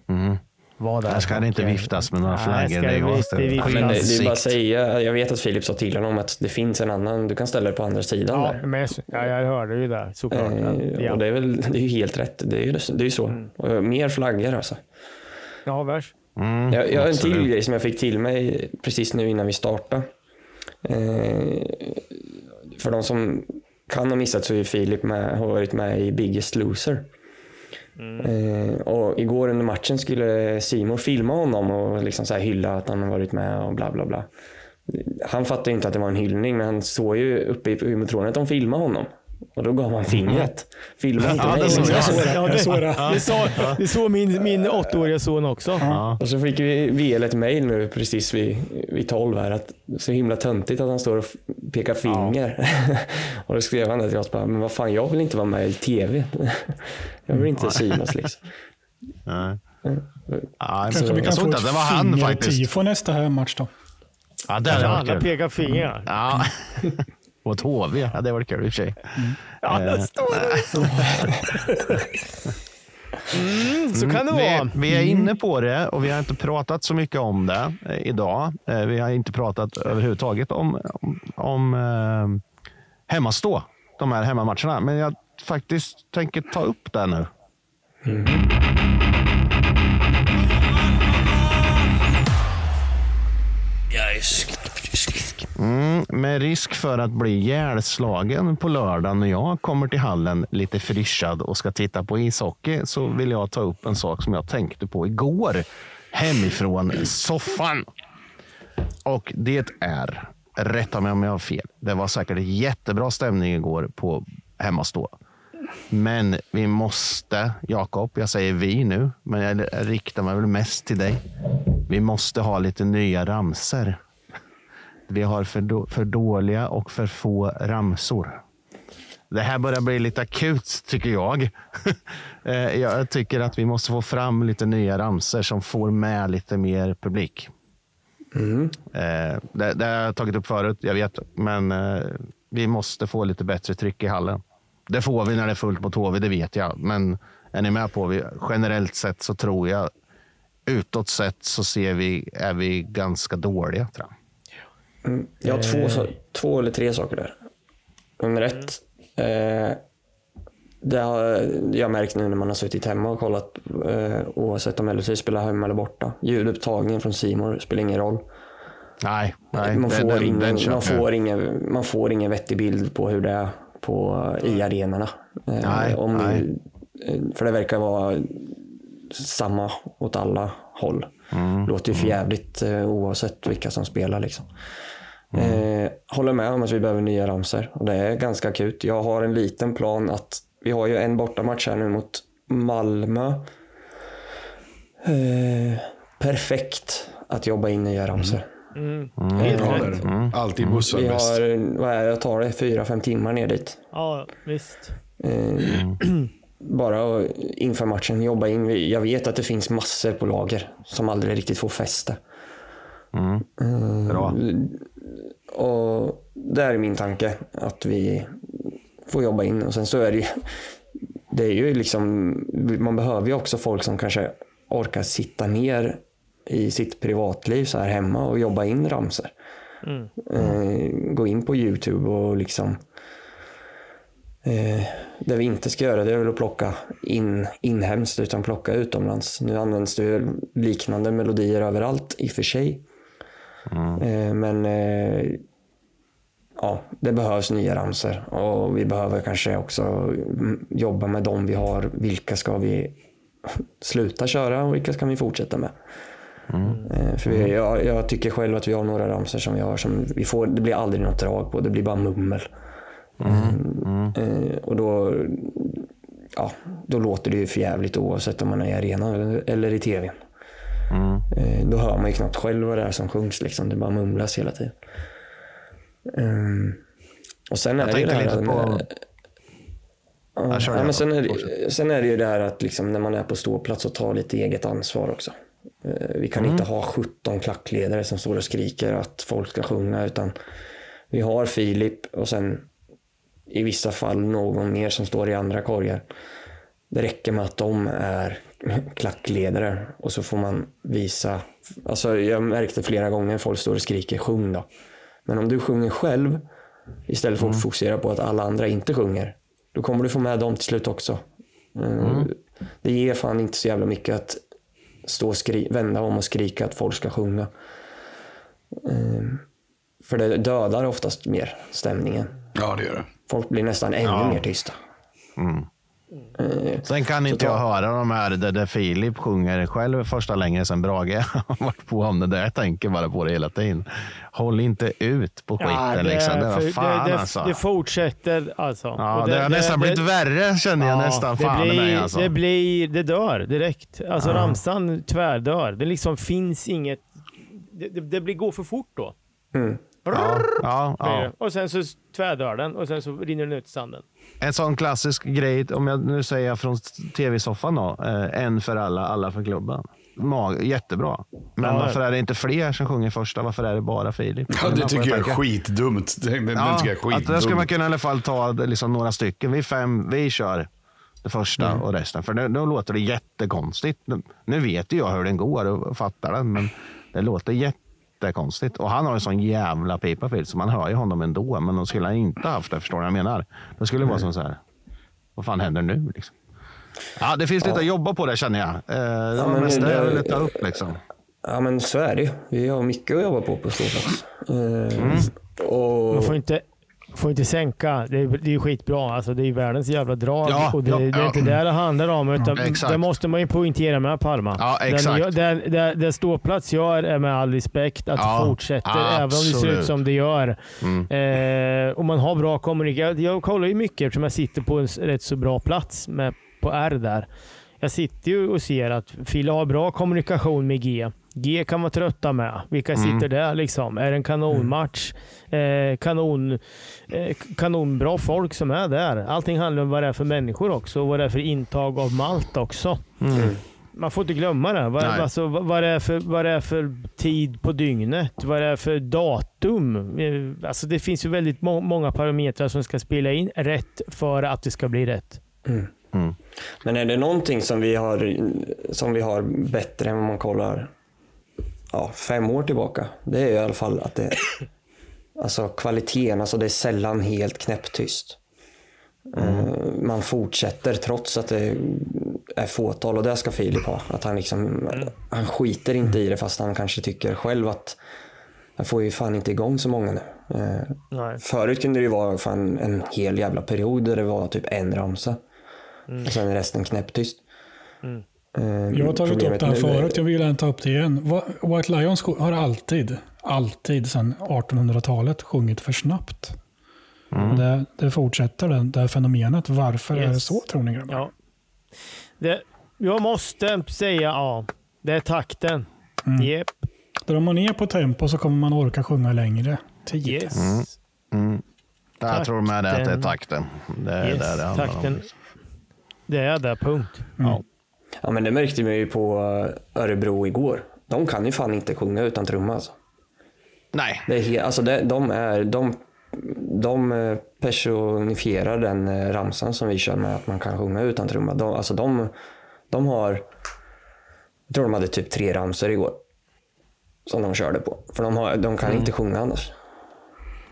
Mm. Vara där. Här ska det inte eh, viftas med några nej, flaggor. ska Det måste inte Ja, det, det är bara att säga, jag vet att Filip sa till honom att det finns en annan, du kan ställa dig på andra sidan Ja, där. men, ja, jag hörde ju det såklart. Eh, ja. Mm. Och det är, väl, det är ju helt rätt. Det är ju, det är ju så. Och Mer flaggor alltså. Ja, värst. Mm, Jag, jag har en till grej som jag fick till mig precis nu innan vi startade. Eh, för de som kan ha missat så är Filip med, har varit med i Biggest Loser. Eh, och igår under matchen skulle Simon filma honom och liksom så här hylla att han har varit med och bla bla bla. Han fattade inte att det var en hyllning men han såg ju uppe i humortronen att de filmade honom. Och då gav han fingret. Filma inte Ja, mig. det såg liksom. jag. Ja, det, såg det. det, såg, det såg min, min åttaåriga son också. Och så fick vi VL ett mejl nu precis vid, vid 12 här att så himla töntigt att han står och pekar finger. och då skrev han det till oss bara, men vad fan jag vill inte vara med i TV. jag vill inte synas liksom. Nej. Ja, Kanske vi kan såg få att det var han ett faktiskt. fingertifo nästa här match då. Ja, det hade varit Alla pekar finger. Ja. Åt HV. Ja, det var kul i och för sig. Ja, där står det. Mm, så kan det vi, vara. vi är inne på det och vi har inte pratat så mycket om det eh, idag. Eh, Vi har inte pratat överhuvudtaget om, om, om eh, hemmastå, de här hemmamatcherna. Men jag faktiskt tänker ta upp det nu. Mm, Mm, med risk för att bli ihjälslagen på lördag när jag kommer till hallen lite frischad och ska titta på ishockey så vill jag ta upp en sak som jag tänkte på igår hemifrån soffan. Och det är, rätta mig om jag har fel, det var säkert jättebra stämning igår på hemmastå. Men vi måste, Jakob, jag säger vi nu, men jag riktar mig väl mest till dig. Vi måste ha lite nya ramser. Vi har för, då, för dåliga och för få ramsor. Det här börjar bli lite akut, tycker jag. Eh, jag tycker att vi måste få fram lite nya ramser som får med lite mer publik. Eh, Det, det har jag tagit upp förut, jag vet. Men eh, vi måste få lite bättre tryck i hallen. Det får vi när det är fullt mot HV, det vet jag. Men är ni med på? Vi, generellt sett så tror jag, utåt sett så ser vi, är vi ganska dåliga. Tror jag. Mm. Jag har två, så- två eller tre saker där. Nummer ett. Eh, det har jag märkt nu när man har suttit hemma och kollat eh, oavsett om LHC spelar hemma eller borta. Ljudupptagningen från Simon spelar ingen roll. Nej, nej man, får den- ingen, den man, får ingen, man får ingen vettig bild på hur det är på, i arenorna. Eh, Nej, om nej. Eh, för det verkar vara samma åt alla håll. Mm, Låter ju för jävligt eh, oavsett vilka som spelar. Liksom. Eh, håller med om att vi behöver nya ramser och det är ganska akut. Jag har en liten plan att vi har ju en bortamatch här nu mot Malmö. Eh, perfekt att jobba in nya ramser. Mm. Helt Ja, rätt. det. Alltid bussar Vi bäst. har, vad är det, jag tar det, fyra, fem timmar ner dit. Ja, visst. Eh, bara inför matchen jobba in. Vi- Jag vet att det finns massor på lager som aldrig riktigt får fäste. Mm. Bra. Och det är min tanke, att vi får jobba in. Och sen så är det ju, det är ju liksom, man behöver ju också folk som kanske orkar sitta ner i sitt privatliv så här hemma och jobba in ramsor. Mm. Eh, gå in på YouTube och liksom eh, det vi inte ska göra det är väl att plocka in inhemskt utan plocka utomlands. Nu används det liknande melodier överallt i och för sig. Eh, men eh, ja, det behövs nya ramsor och vi behöver kanske också mm, jobba med de vi har. Vilka ska vi sluta köra och vilka ska vi fortsätta med? Eh, För vi, jag, jag tycker själv att vi har några ramsor som vi har som vi får, det blir aldrig något drag på, det blir bara mummel. Eh, och då, ja, då låter det ju för jävligt oavsett om man är i arenan eller, eller i tvn. Eh, då hör man ju knappt själv vad det är som sjungs, liksom. det bara mumlas hela tiden. Ehm, och sen Jag är det ju det här lite på- med- Ja, Ja, men då. sen, är det, sen är det ju det här att liksom, när man är på ståplats och tar lite eget ansvar också. Eh, Vi kan Mm. inte ha 17 klackledare som står och skriker att folk ska sjunga utan vi har Filip och sen i vissa fall någon mer som står i andra korgar. Det räcker med att de är klackledare och så får man visa. Alltså jag märkte flera gånger folk står och skriker sjung då. Men om du sjunger själv istället för att fokusera på att alla andra inte sjunger. Då kommer du få med dem till slut också. Eh, Det ger fan inte så jävla mycket att stå och skri- vända om och skrika att folk ska sjunga. Eh, För det dödar oftast mer stämningen. Ja, det gör det. Folk blir nästan ännu Ja. mer tysta. Eh, Sen kan inte jag höra de här där, där Filip sjunger själv första länge sen Brage har varit på om det där. Jag tänker bara på det hela tiden. Håll inte ut på skiten Ja, det, liksom. Det för- fan det, det, alltså. det fortsätter alltså. Ja, Och det, har nästan blivit värre känner jag nästan. det Fan i blir, mig alltså. det blir, det dör direkt. Alltså Ja. ramsan tvärdör. Det liksom finns inget, det, det, det blir, går för fort då. Mm. Ja, ja, ja. det. Och sen så tvärdör den och sen så rinner den ut i sanden. En sån klassisk grej, om jag nu säger jag från tv-soffan då. Eh, en för alla, alla för klubben. Mag, jättebra. Men Ja. varför är det inte fler som sjunger första? Varför är det bara Filip? Ja, det tycker jag är skitdumt. Det, det, Ja, det att skitdumt. där ska man kunna i alla fall ta liksom några stycken. Vi fem, vi kör det första Mm. och resten. För då, då låter det jättekonstigt. Nu vet ju jag hur den går och fattar den, men det låter jättekonstigt. Och han har en sån jävla pipa Phil, så man hör ju honom ändå. Men de skulle han inte haft det, förstår du vad jag menar? Det skulle vara som så här, vad fan händer nu? Liksom. Ja, det finns lite Ja. att jobba på det känner jag. Eh, det var men mest det det- ville ta upp. Liksom. Ja men så är det ju. Vi har mycket att jobba på på ståplats. Eh, Mm. och... Man får inte, får inte sänka. Det är, det är skitbra. Alltså, det är världens jävla drag. Ja, och det, ja, det är ja. inte det det handlar om. Utan exakt. det måste man ju poängtera med Palma. Ja, Den exakt. gör- Den, det, det ståplats gör är med all respekt att Ja, fortsätter även om det ser ut som det gör. Mm. Eh, och man har bra kommunikation. Jag kollar ju mycket eftersom jag sitter på en rätt så bra plats med, på R där. Jag sitter ju och ser att Fille har bra kommunikation med G. G kan man trötta med. Vilka Mm. sitter där liksom? Är det en kanonmatch? Eh, kanon, eh, kanonbra folk som är där. Allting handlar om vad det är för människor också och vad det är för intag av malt också. Mm. Man får inte glömma det. Vad, alltså, vad, vad, det är för, vad det är för tid på dygnet. Vad det är för datum. Eh, Alltså, det finns ju väldigt må många parametrar som ska spela in rätt för att det ska bli rätt. Mm. Mm. Men är det någonting som vi har, som vi har bättre än vad man kollar ja, fem år tillbaka? Det är i alla fall att det alltså kvaliteten, alltså det är sällan helt knäpptyst. Eh, Man fortsätter trots att det är fåtal och det ska Filip ha. Att han, liksom, han skiter inte i det fast han kanske tycker själv att jag får ju fan inte igång så många nu. Eh, Nej. Förut kunde det ju vara fan en hel jävla period där det var typ en ramsa. Och sen resten knäpptyst. Mm. Eh, Jag har tagit upp det här förut, jag vill gärna ta upp det igen. White Lions har alltid, alltid sedan 1800-talet sjungit för snabbt. Mm. Det, det fortsätter det, det här fenomenet. Varför är det Yes. så tror ni grabbar? Ja. Det, jag måste säga ja. Det är takten. Mm. Jep. Drar man ner på tempo så kommer man orka sjunga längre tid. Yes. Mm. Mm. Jag tror med det att det är takten. Det är Yes, det det handlar takten. om. Det är det, punkt. Ja. Ja men det märkte vi ju på eh, Örebro igår. De kan ju fan inte sjunga utan trumma alltså. Nej. Det är he- alltså det, de, är, de, de eh, personifierar den eh, ramsan som vi kör med att man kan sjunga utan trumma. De, alltså de, de har Jag tror de hade typ tre ramsor igår. Som de körde på. För de, har, de kan Mm. inte sjunga annars.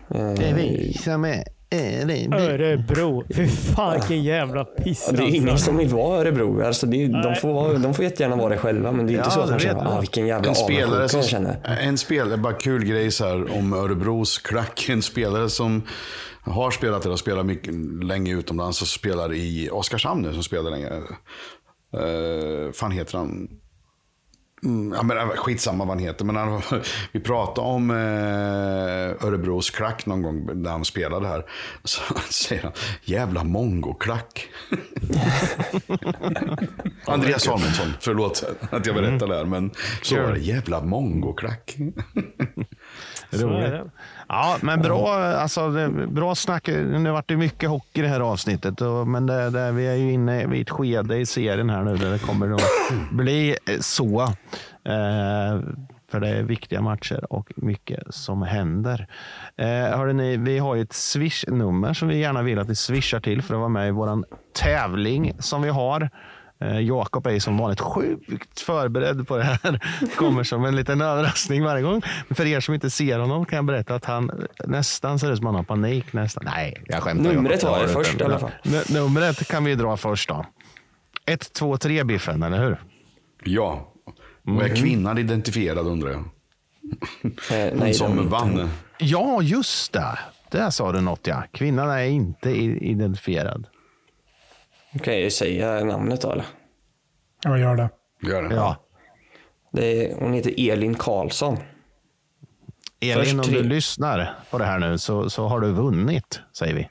Det är vi som är Örebro. Örebro. Fy fan vilken jävla piss. Ja, det är ingen som vill vara Örebro. Alltså det är, de, får, vara- de får jättegärna vara det själva, men det är inte Ja, så att man känner ah, vilken jävla en spelare som, jag känner. En spelare, bara kul grej så här om Örebros klack. En spelare som har spelat eller har spelat mycket länge utomlands och spelar i Oskarshamn nu som spelar länge. Uh, fan heter han? Mm, ja, men, skitsamma vad han heter. Men han, vi pratade om eh, Örebros klack någon gång när han spelade här. Så säger han, jävla mongoklack. Andreas Samuelsson, förlåt att jag berättar det här. Men så var det, jävla mongoklack. Roligt. Ja, men bra, alltså, bra snack. Nu vart det mycket hockey i det här avsnittet. Men det, det, vi är ju inne vid ett skede i serien här nu där det kommer att bli så. Eh, för det är viktiga matcher och mycket som händer. Eh, ni, vi har ju ett Swish-nummer som vi gärna vill att ni swishar till för att vara med i vår tävling som vi har. Eh, Jakob är ju som vanligt sjukt förberedd på det här. Kommer som en liten överraskning varje gång. Men för er som inte ser honom kan jag berätta att han nästan ser ut som han har panik. Nästan. Nej, jag skämtar. Numret jag det först i alla fall. Numret kan vi dra först då. 1, 2, 3 Biffen, eller hur? Ja. Och är kvinnan identifierad undrar jag? Hon nej, som vann. Ja, just det. Där sa du något ja. Kvinnan är inte i- identifierad. Kan jag säga namnet då eller? Ja, gör det. Gör det. Ja. det är, hon heter Elin Karlsson. Elin, Först om tre. du lyssnar på det här nu så, så har du vunnit, säger vi.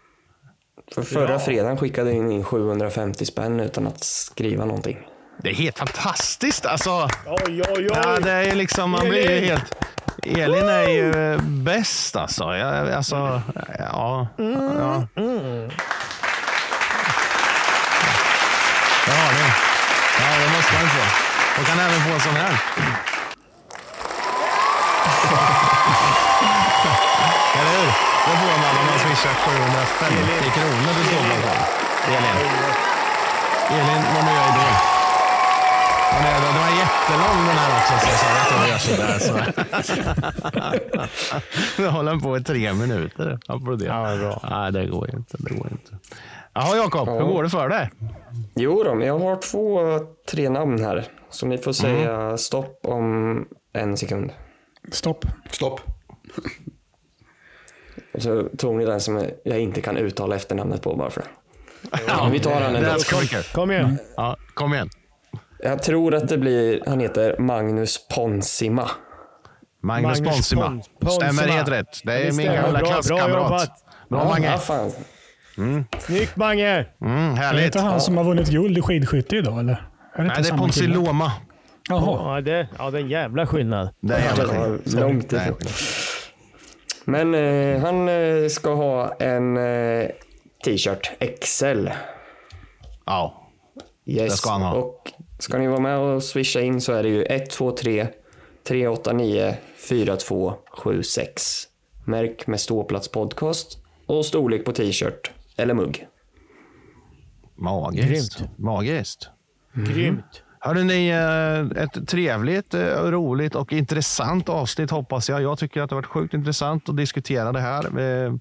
För förra fredagen skickade jag in 750 spänn utan att skriva någonting. Det är helt fantastiskt. Alltså, Oj, oj, oj. ja, det är liksom, man blir ju helt... Elin är ju bäst alltså. Jag, alltså ja, ja. Det har ni. Ja, det måste man få. Man kan även få en sån här. Eller hur? Det får man om man swishar 750 kronor till Stålbladet. Elin. Elin, vår nya idol. Den är, den är jättelång den här också, så jag sa att jag gör sådär. Så. Nu håller den på i tre minuter. Applådera. Ja, bra. Nej, det går ju inte. Det går inte. Jaha, Jakob. Hur går det för dig? Jo då, men jag har två, tre namn här. Så ni får säga stopp om en sekund. Stopp. Stopp. Och så tror ni den som jag inte kan uttala efternamnet på bara för det. Men vi tar den ändå. Kom igen. Ja, kom igen. Jag tror att det blir, han heter Magnus Ponsima. Magnus, Magnus Ponsima. Pons- Ponsima. Stämmer helt rätt. Det är min gamla Bra, bra klasskamrat. jobbat. Bra, Ja, Mange. ja, fan. Snyggt Mange! Mm, Är det härligt. inte han som har vunnit guld i skidskytte idag eller? Är det Nej, det är samma Ponsi kille? Loma. Jaha. Ja, det, ja, det är en jävla skillnad. Det är jävla Det var skit. långt ifrån. Men eh, han eh, ska ha en eh, t-shirt XL. Ja, Yes. Det ska han ha. Och ska ni vara med och swisha in så är det ju 123 389 4276. Märk med ståplats podcast och storlek på t-shirt eller mugg. magiskt. Grymt. Magiskt. Grymt. Hörde ni, eh, ett trevligt, eh, roligt och intressant avsnitt hoppas jag. Jag tycker att det har varit sjukt intressant att diskutera det här. Eh,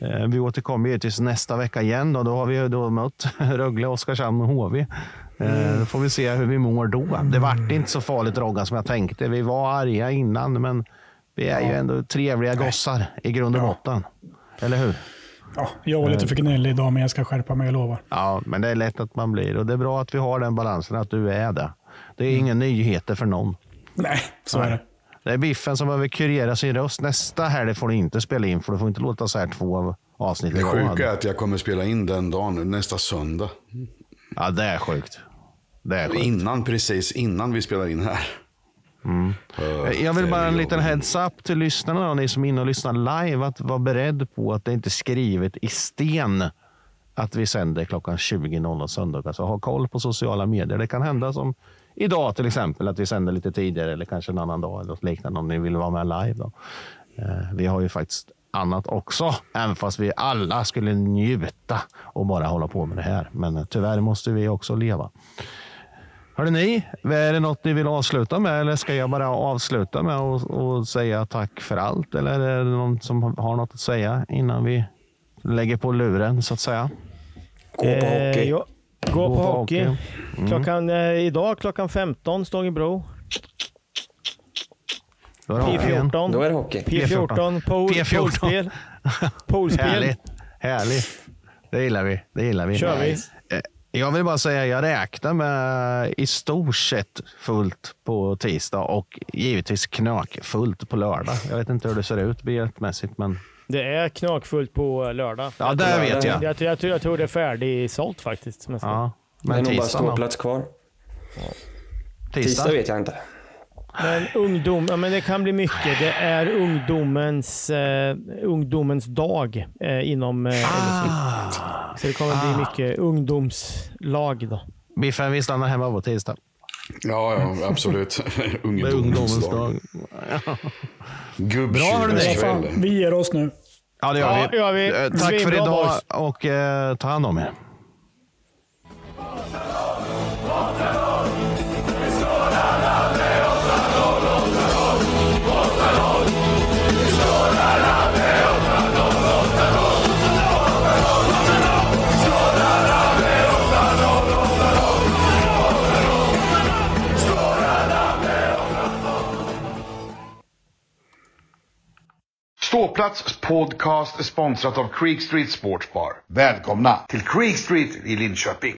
eh, Vi återkommer givetvis nästa vecka igen. Då, då har vi ju då mött Rögle, Oskarshamn och HV. Eh, Då får vi se hur vi mår då. Det vart inte så farligt Roggan som jag tänkte. Vi var arga innan, men vi är ju ändå trevliga gossar i grund och botten. Eller hur? Ja, jag var lite för gnällig idag, men jag ska skärpa mig, jag lovar. Ja, men det är lätt att man blir. Och det är bra att vi har den balansen, att du är det. Det är inga nyheter för någon. Nej, så är det. Det är Biffen som behöver kurera sin röst. Nästa helg får du inte spela in, för du får inte låta så här två avsnitt Det sjuka är att jag kommer spela in den dagen, nästa söndag. Ja, det är sjukt. Det är sjukt. Innan, precis innan vi spelar in här. Eh, Jag vill bara en liten heads up till lyssnarna, och ni som är inne och lyssnar live, att vara beredd på att det inte är skrivet i sten att vi sänder klockan 20.00 söndagar. Så ha koll på sociala medier. Det kan hända som idag till exempel, att vi sänder lite tidigare eller kanske en annan dag eller något liknande om ni vill vara med live. Då. Eh, vi har ju faktiskt annat också, även fast vi alla skulle njuta och bara hålla på med det här. Men eh, tyvärr måste vi också leva. Hörde ni, är det något ni vill avsluta med eller ska jag bara avsluta med och, och säga tack för allt? Eller är det någon som har något att säga innan vi lägger på luren så att säga? Gå på hockey. ja, gå, på, hockey. Mm. Klockan, eh, idag klockan 15, Stångebro. Då är det hockey igen. P14. Då är det hockey. P14, pool, P14. poolspel. Poolspel. Härligt. Härligt. Det gillar vi. Det gillar vi. Kör vi. Jag vill bara säga, jag räknar med i stort sett fullt på tisdag och givetvis knökfullt på lördag. Jag vet inte hur det ser ut biljettmässigt, men Det är knakfullt på lördag. Ja, det vet jag. Jag, tror- jag, tror- jag tror det är färdigsålt faktiskt. ja. Det är Men nog bara ståplats kvar. Tisdag Tisdag? vet jag inte. Men ungdom, ja, men det kan bli mycket. Det är ungdomens, eh, ungdomens dag eh, inom eh, LSU. Så det kommer bli mycket ungdomslag då. Biffen, vi stannar hemma på tisdag. Ja, ja absolut. Det är Ungdomens ungdomens dag. dag. Gubbtjurens Bra, hörni. kväll. Fan, vi ger oss nu. Ja, det Ja, gör vi. gör vi. Eh, Tack för idag boys. och eh, ta hand om er. Ståplats podcast sponsrat av Creek Street Sportsbar. Välkomna till Creek Street i Linköping.